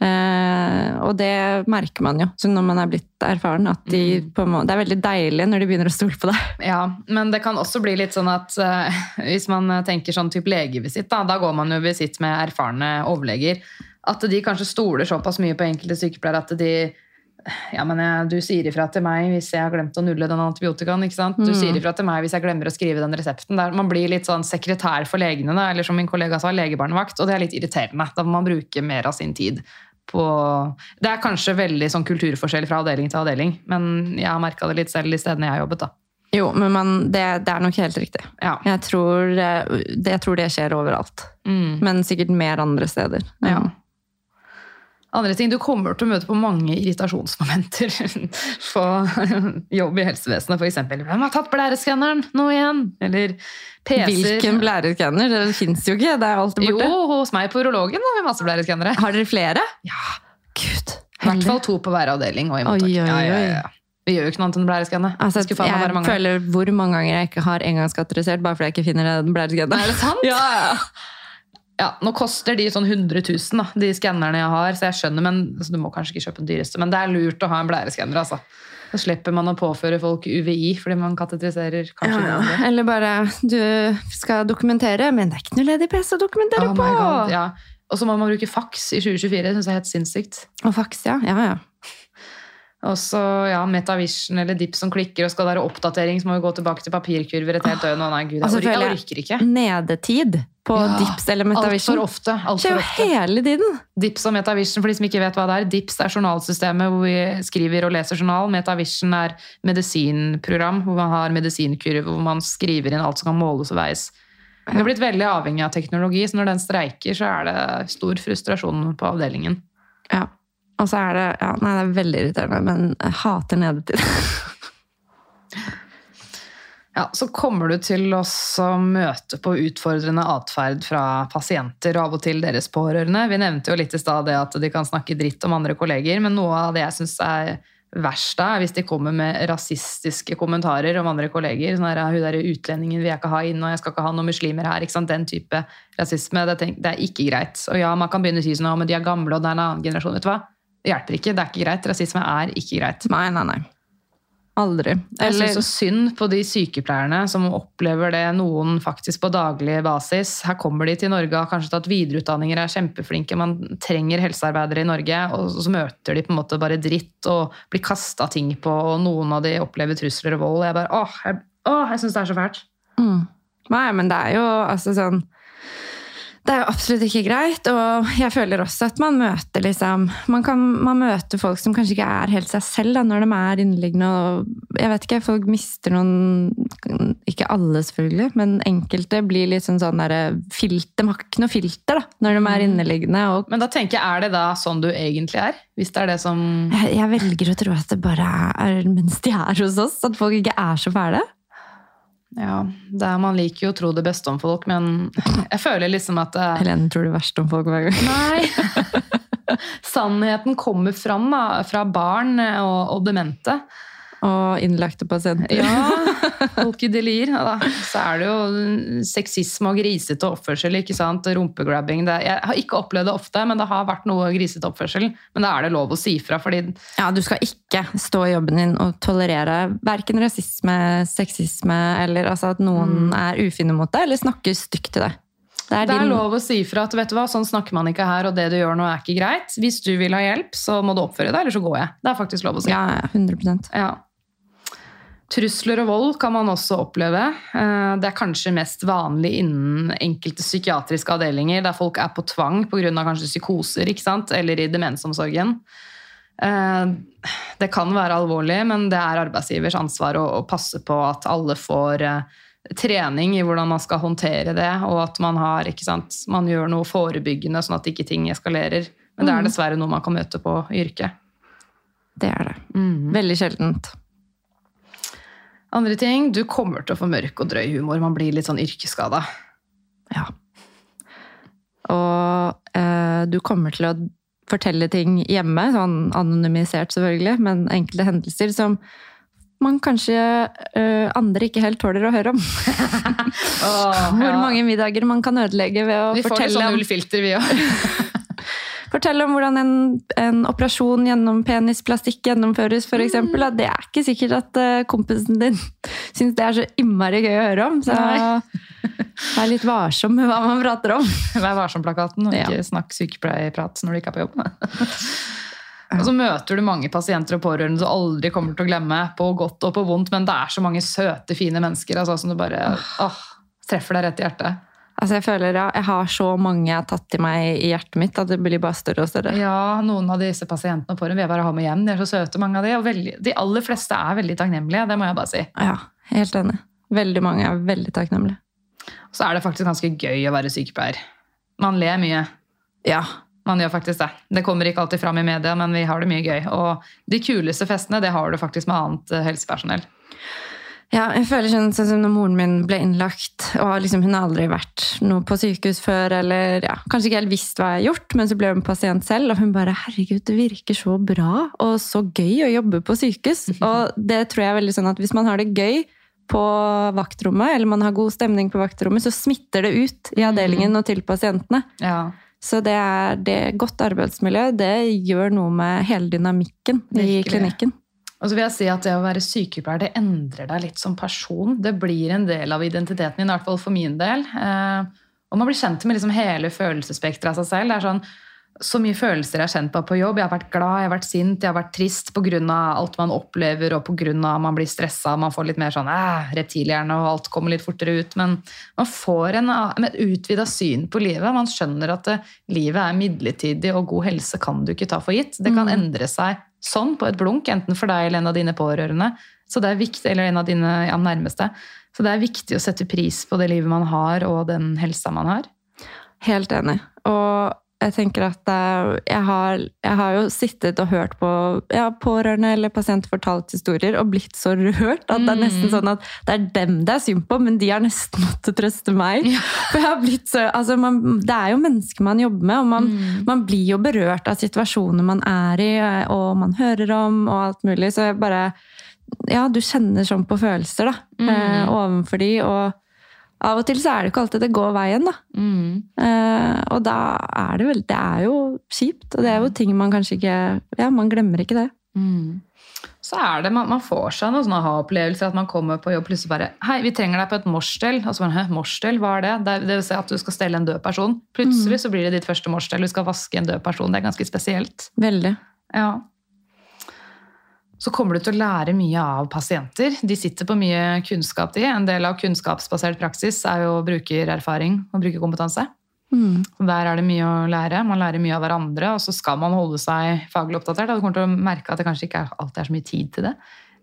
Eh, og det merker man jo så når man er blitt erfaren. At de Mm. måte, det er veldig deilig når de begynner å stole på deg. Ja, men det kan også bli litt sånn at eh, hvis man tenker sånn type legevisitt, da, da går man jo visitt med erfarne overleger. At de kanskje stoler såpass mye på enkelte sykepleiere at de ja, men jeg, Du sier ifra til meg hvis jeg har glemt å nulle den antibiotikaen. ikke sant? Du Mm. sier ifra til meg hvis jeg glemmer å skrive den resepten. Der man blir litt sånn sekretær for legene, da, eller som min kollega sa, legebarnevakt. Og det er litt irriterende. Da må man bruke mer av sin tid på Det er kanskje veldig sånn kulturforskjell fra avdeling til avdeling, men jeg har merka det litt selv de stedene jeg har jobbet. da. Jo, men man, det, det er nok helt riktig. Ja. Jeg tror, eh, det, jeg tror det skjer overalt. Mm. Men sikkert mer andre steder. Ja. Andre ting, Du kommer til å møte på mange irritasjonsmomenter på jobb i helsevesenet. For eksempel, 'Hvem har tatt blæreskanneren nå igjen?' Eller PC-er. Hvilken blæreskanner? Det fins jo ikke. Det er alltid Jo, borte. hos meg på urologen har vi masse blæreskannere. Har dere flere? Ja, Gud. I hvert fall to på hver avdeling og i mottak. Oi, oi, Ja, ja, ja. Vi gjør jo ikke noe annet enn å blæreskanne. Altså, jeg føler hvor mange ganger jeg ikke har engangskategorisert bare fordi jeg ikke finner en blæreskanneren. Er det sant? Ja, ja. Ja, Nå koster de sånn 100 000, da, de skannerne jeg har, så jeg skjønner, men altså, du må kanskje ikke kjøpe den dyreste. Men det er lurt å ha en blæreskanner, altså. Så slipper man å påføre folk UVI fordi man katetriserer kanskje. Ja, ja. Eller bare du skal dokumentere, men det er ikke noe ledig PC å dokumentere Oh på! God, ja. Og så må man bruke faks i 2024. Det syns jeg er helt sinnssykt. Og faks, ja. ja, ja. Og så ja, Metavision eller Dip som klikker, og skal det være oppdatering, så må vi gå tilbake til papirkurver et helt døgn. Nei, gud, jeg, Altså, orker, jeg- orker ikke. Nedetid på Ja, Dips eller Metavision. Altfor ofte. Alt Skjer for jo hele tiden! Dips og Metavision, for de som ikke vet hva det er. Dips er journalsystemet hvor vi skriver og leser journal. Metavision er medisinprogram hvor man har medisinkurve, hvor man skriver inn alt som kan måles og veies. Vi har blitt veldig avhengig av teknologi, så når den streiker, så er det stor frustrasjon på avdelingen. Ja. Og så er det ja, Nei, det er veldig irriterende, men jeg hater nedetid. Ja, Så kommer du til å møte på utfordrende atferd fra pasienter og av og til deres pårørende. Vi nevnte jo litt i stad at de kan snakke dritt om andre kolleger, men noe av det jeg syns er verst er hvis de kommer med rasistiske kommentarer om andre kolleger. Sånn her, hun derre utlendingen vil jeg ikke ha inn, og jeg skal ikke ha noen muslimer her. ikke sant? Den type rasisme. Det, tenk, det er ikke greit. Og ja, man kan begynne å si sånn, «Å, men de er gamle, og det er en annen generasjon. Vet du hva? Det hjelper ikke. Det er ikke greit. Rasisme er ikke greit. Nei, nei, nei. Aldri. Jeg syns så synd på de sykepleierne som opplever det, noen faktisk på daglig basis. Her kommer de til Norge og har kanskje tatt videreutdanninger, er kjempeflinke, man trenger helsearbeidere i Norge, og så møter de på en måte bare dritt og blir kasta ting på, og noen av de opplever trusler og vold. Jeg bare, åh, jeg, åh, jeg syns det er så fælt. mm. Nei, men det er jo altså sånn Det er jo absolutt ikke greit, og jeg føler også at man møter liksom Man, kan, man møter folk som kanskje ikke er helt seg selv da, når de er inneliggende, og jeg vet ikke, folk mister noen Ikke alle, selvfølgelig, men enkelte blir litt sånn sånn derre De har ikke noe filter da, når de er inneliggende, og Men da tenker jeg, er det da sånn du egentlig er? Hvis det er det som jeg, jeg velger å tro at det bare er mens de er hos oss, at folk ikke er så fæle. Ja, det er, man liker jo å tro det beste om folk, men jeg føler liksom at det, Helene tror det verste om folk hver gang. Nei. Sannheten kommer fram da, fra barn og, og demente. Og innlagte pasienter. Ja, folk i delir. Ja. Så er det jo sexisme og grisete oppførsel. ikke sant? Rumpegrabbing. Det, jeg har ikke opplevd det ofte, men det har vært noe grisete oppførsel. Men da er det lov å si fra, fordi Ja, du skal ikke stå i jobben din og tolerere verken rasisme, sexisme eller altså at noen er ufine mot deg eller snakker stygt til deg. Det er, det er lov å si fra at vet du hva, sånn snakker man ikke her, og det du gjør nå er ikke greit. Hvis du vil ha hjelp, så må du oppføre deg, eller så går jeg. Det er faktisk lov å si. Ja, ja, 100 Ja. Trusler og vold kan man også oppleve. Eh, Det er kanskje mest vanlig innen enkelte psykiatriske avdelinger, der folk er på tvang pga. kanskje psykoser eller i demensomsorgen. Eh, Det kan være alvorlig, men det er arbeidsgivers ansvar å, å passe på at alle får eh, trening i hvordan man skal håndtere det, og at man, har, ikke sant? man gjør noe forebyggende, sånn at ikke ting eskalerer. Men det er dessverre noe man kan møte på i yrket. Det er det. Veldig sjeldent. Andre ting, du kommer til å få mørk og drøy humor. Man blir litt sånn yrkesskada. Ja. Og eh, du kommer til å fortelle ting hjemme, sånn anonymisert selvfølgelig, men enkelte hendelser som man kanskje uh, andre ikke helt tåler å høre om. Hvor mange middager man kan ødelegge ved å Vi får litt sånn om, null filter, vi òg. fortelle om hvordan en, en operasjon gjennom penisplastikk gjennomføres, for Mm. Det er ikke sikkert at eh, kompisen din syns det er så innmari gøy å høre om. Så vær litt varsom med hva man prater om. Vær varsom-plakaten, og Ja. ikke snakk sykepleierprat når du ikke er på jobb. Og så møter du mange pasienter og pårørende du aldri kommer til å glemme, på godt og på vondt, men det er så mange søte, fine mennesker altså, som du bare åh, treffer deg rett i hjertet. Altså jeg føler ja, jeg har så mange jeg har tatt i meg i hjertet mitt at det blir bare større og større. Ja, noen av disse pasientene får vil jeg bare ha med hjem. De er så søte, mange av de. Og veldig, de aller fleste er veldig takknemlige, det må jeg bare si. Ja, Helt enig. Veldig mange er veldig takknemlige. Så er det faktisk ganske gøy å være sykepleier. Man ler mye. Ja. Man gjør faktisk det. Det kommer ikke alltid fram i media, men vi har det mye gøy. Og de kuleste festene, det har du faktisk med annet eh, helsepersonell. Ja, jeg føler sånn, sånn som når moren min ble innlagt, og liksom hun har aldri vært noe på sykehus før, eller ja, kanskje ikke helt visst hva jeg har gjort, men så ble hun pasient selv, og hun bare 'herregud, det virker så bra, og så gøy å jobbe på sykehus'. Og det tror jeg er veldig sånn at hvis man har det gøy på vaktrommet, eller man har god stemning på vaktrommet, så smitter det ut i avdelingen og til pasientene. Ja. Så det er det godt arbeidsmiljø, det gjør noe med hele dynamikken i klinikken. Og så vil jeg si at det å være sykepleier det endrer deg litt som person. Det blir en del av identiteten din, i hvert fall for min del. Eh, og man blir kjent med liksom hele følelsesspekteret av seg selv. Det er sånn, så mye følelser jeg har kjent på på jobb. Jeg har vært glad, jeg har vært sint, jeg har vært trist pga. alt man opplever og pga. man blir stressa. Man får litt mer sånn eh, reptilhjerne og alt kommer litt fortere ut. Men man får en, en et utvida syn på livet. Man skjønner at det, livet er midlertidig, og god helse kan du ikke ta for gitt. Det kan endre seg sånn på et blunk, enten for deg eller en av dine pårørende. Viktig, eller en av dine ja, nærmeste. Så det er viktig å sette pris på det livet man har, og den helsa man har. Helt enig. Og jeg tenker at eh, jeg har, jeg har jo sittet og hørt på ja, pårørende eller pasienter fortalt historier og blitt så rørt at det er nesten sånn at det er dem det er synd på, men de har nesten måttet trøste meg. For jeg har blitt så, altså man, Det er jo mennesker man jobber med, og man, man blir jo berørt av situasjoner man er i, og man hører om og alt mulig. Så jeg bare Ja, du kjenner sånn på følelser da, eh, overfor de, og av og til så er det ikke alltid det går veien, da. Eh, og da er det vel Det er jo kjipt, og det er jo ting man kanskje ikke Ja, man glemmer ikke det. Så er det, man, man får seg noen sånne aha-opplevelser at man kommer på jobb plutselig bare Hei, vi trenger deg på et morsstell. Og så bare, Hæ, morsstell, hva er det? Det, det vil si at du skal stelle en død person. Plutselig så blir det ditt første morsstell. Du skal vaske en død person. Det er ganske spesielt. Veldig. Ja. Så kommer du til å lære mye av pasienter. De sitter på mye kunnskap, de. En del av kunnskapsbasert praksis er jo brukererfaring og brukerkompetanse. Mm. Der er det mye å lære. Man lærer mye av hverandre, og så skal man holde seg faglig oppdatert. Og du kommer til å merke at det kanskje ikke alltid er så mye tid til det.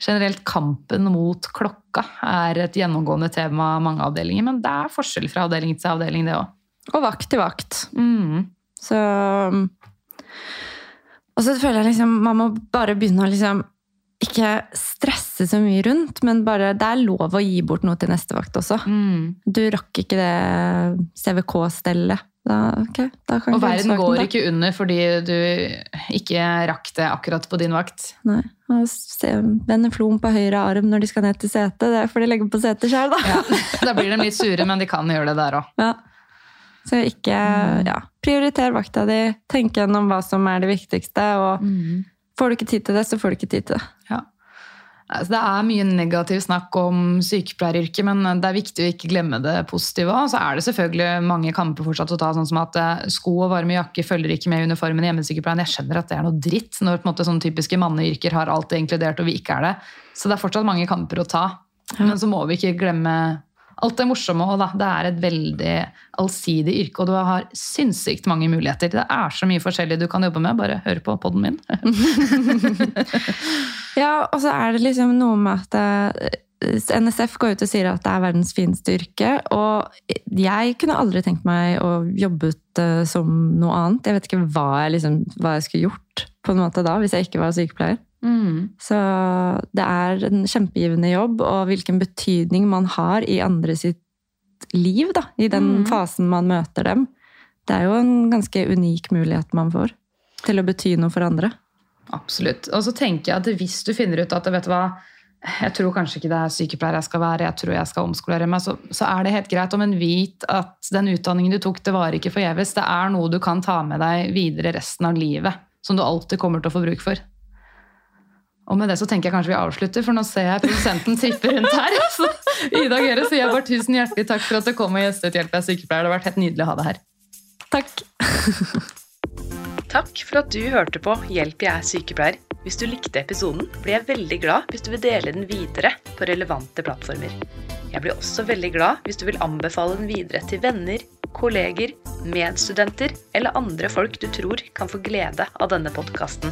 Generelt kampen mot klokka er et gjennomgående tema av mange avdelinger, men det er forskjell fra avdeling til avdeling, det òg. Og vakt til vakt. Mm. Så Og så føler jeg liksom man må bare begynne å liksom ikke stresse så mye rundt, men bare det er lov å gi bort noe til neste vakt også. Mm. Du rakk ikke det CVK-stellet. Da, okay, da Og verden går da. ikke under fordi du ikke rakk det akkurat på din vakt. Nei. Og se Vende Flom på høyre arm når de skal ned til setet. Det er for de legger på setet sjøl, da. Ja, Da blir de litt sure, men de kan gjøre det der òg. Ja. Så ikke ja, Prioriter vakta di, tenk gjennom hva som er det viktigste. Og får du ikke tid til det, så får du ikke tid til det. Altså, det er mye negativ snakk om sykepleieryrket, men det er viktig å ikke glemme det positive. Og så er det selvfølgelig mange kamper fortsatt å ta, sånn som at eh, sko og varme jakke følger ikke med uniformen i hjemmesykepleien. Jeg skjønner at det er noe dritt når på en måte, sånne typiske manneyrker har alt det inkludert, og vi ikke er det. Så det er fortsatt mange kamper å ta. Men så må vi ikke glemme alt det morsomme òg, da. Det er et veldig allsidig yrke, og du har sinnssykt mange muligheter. Det er så mye forskjellig du kan jobbe med. Bare hør på poden min. Ja, og så er det liksom noe med at eh, NSF går ut og sier at det er verdens fineste yrke. Og jeg kunne aldri tenkt meg å jobbe ut som noe annet. Jeg vet ikke hva jeg, liksom, hva jeg skulle gjort på en måte da, hvis jeg ikke var sykepleier. Så det er en kjempegivende jobb, og hvilken betydning man har i andre sitt liv, da, i den fasen man møter dem. Det er jo en ganske unik mulighet man får til å bety noe for andre. Absolutt. Og så tenker jeg at hvis du finner ut at vet du hva, jeg tror kanskje ikke det er sykepleier jeg skal være, jeg tror jeg skal omskolere meg, så, så er det helt greit. Men vit at den utdanningen du tok, det var ikke forgjeves. Det er noe du kan ta med deg videre resten av livet. Som du alltid kommer til å få bruk for. Og med det så tenker jeg kanskje vi avslutter, for nå ser jeg produsenten trippe rundt her. Så Ida Gøre sier jeg bare tusen hjertelig takk for at du kom og gjestet Hjelp, jeg er sykepleier. Det har vært helt nydelig å ha deg her. Takk! Takk for at du hørte på Hjelp, jeg er sykepleier. Hvis du likte episoden, blir jeg veldig glad hvis du vil dele den videre på relevante plattformer. Jeg blir også veldig glad hvis du vil anbefale den videre til venner, kolleger, medstudenter eller andre folk du tror kan få glede av denne podkasten.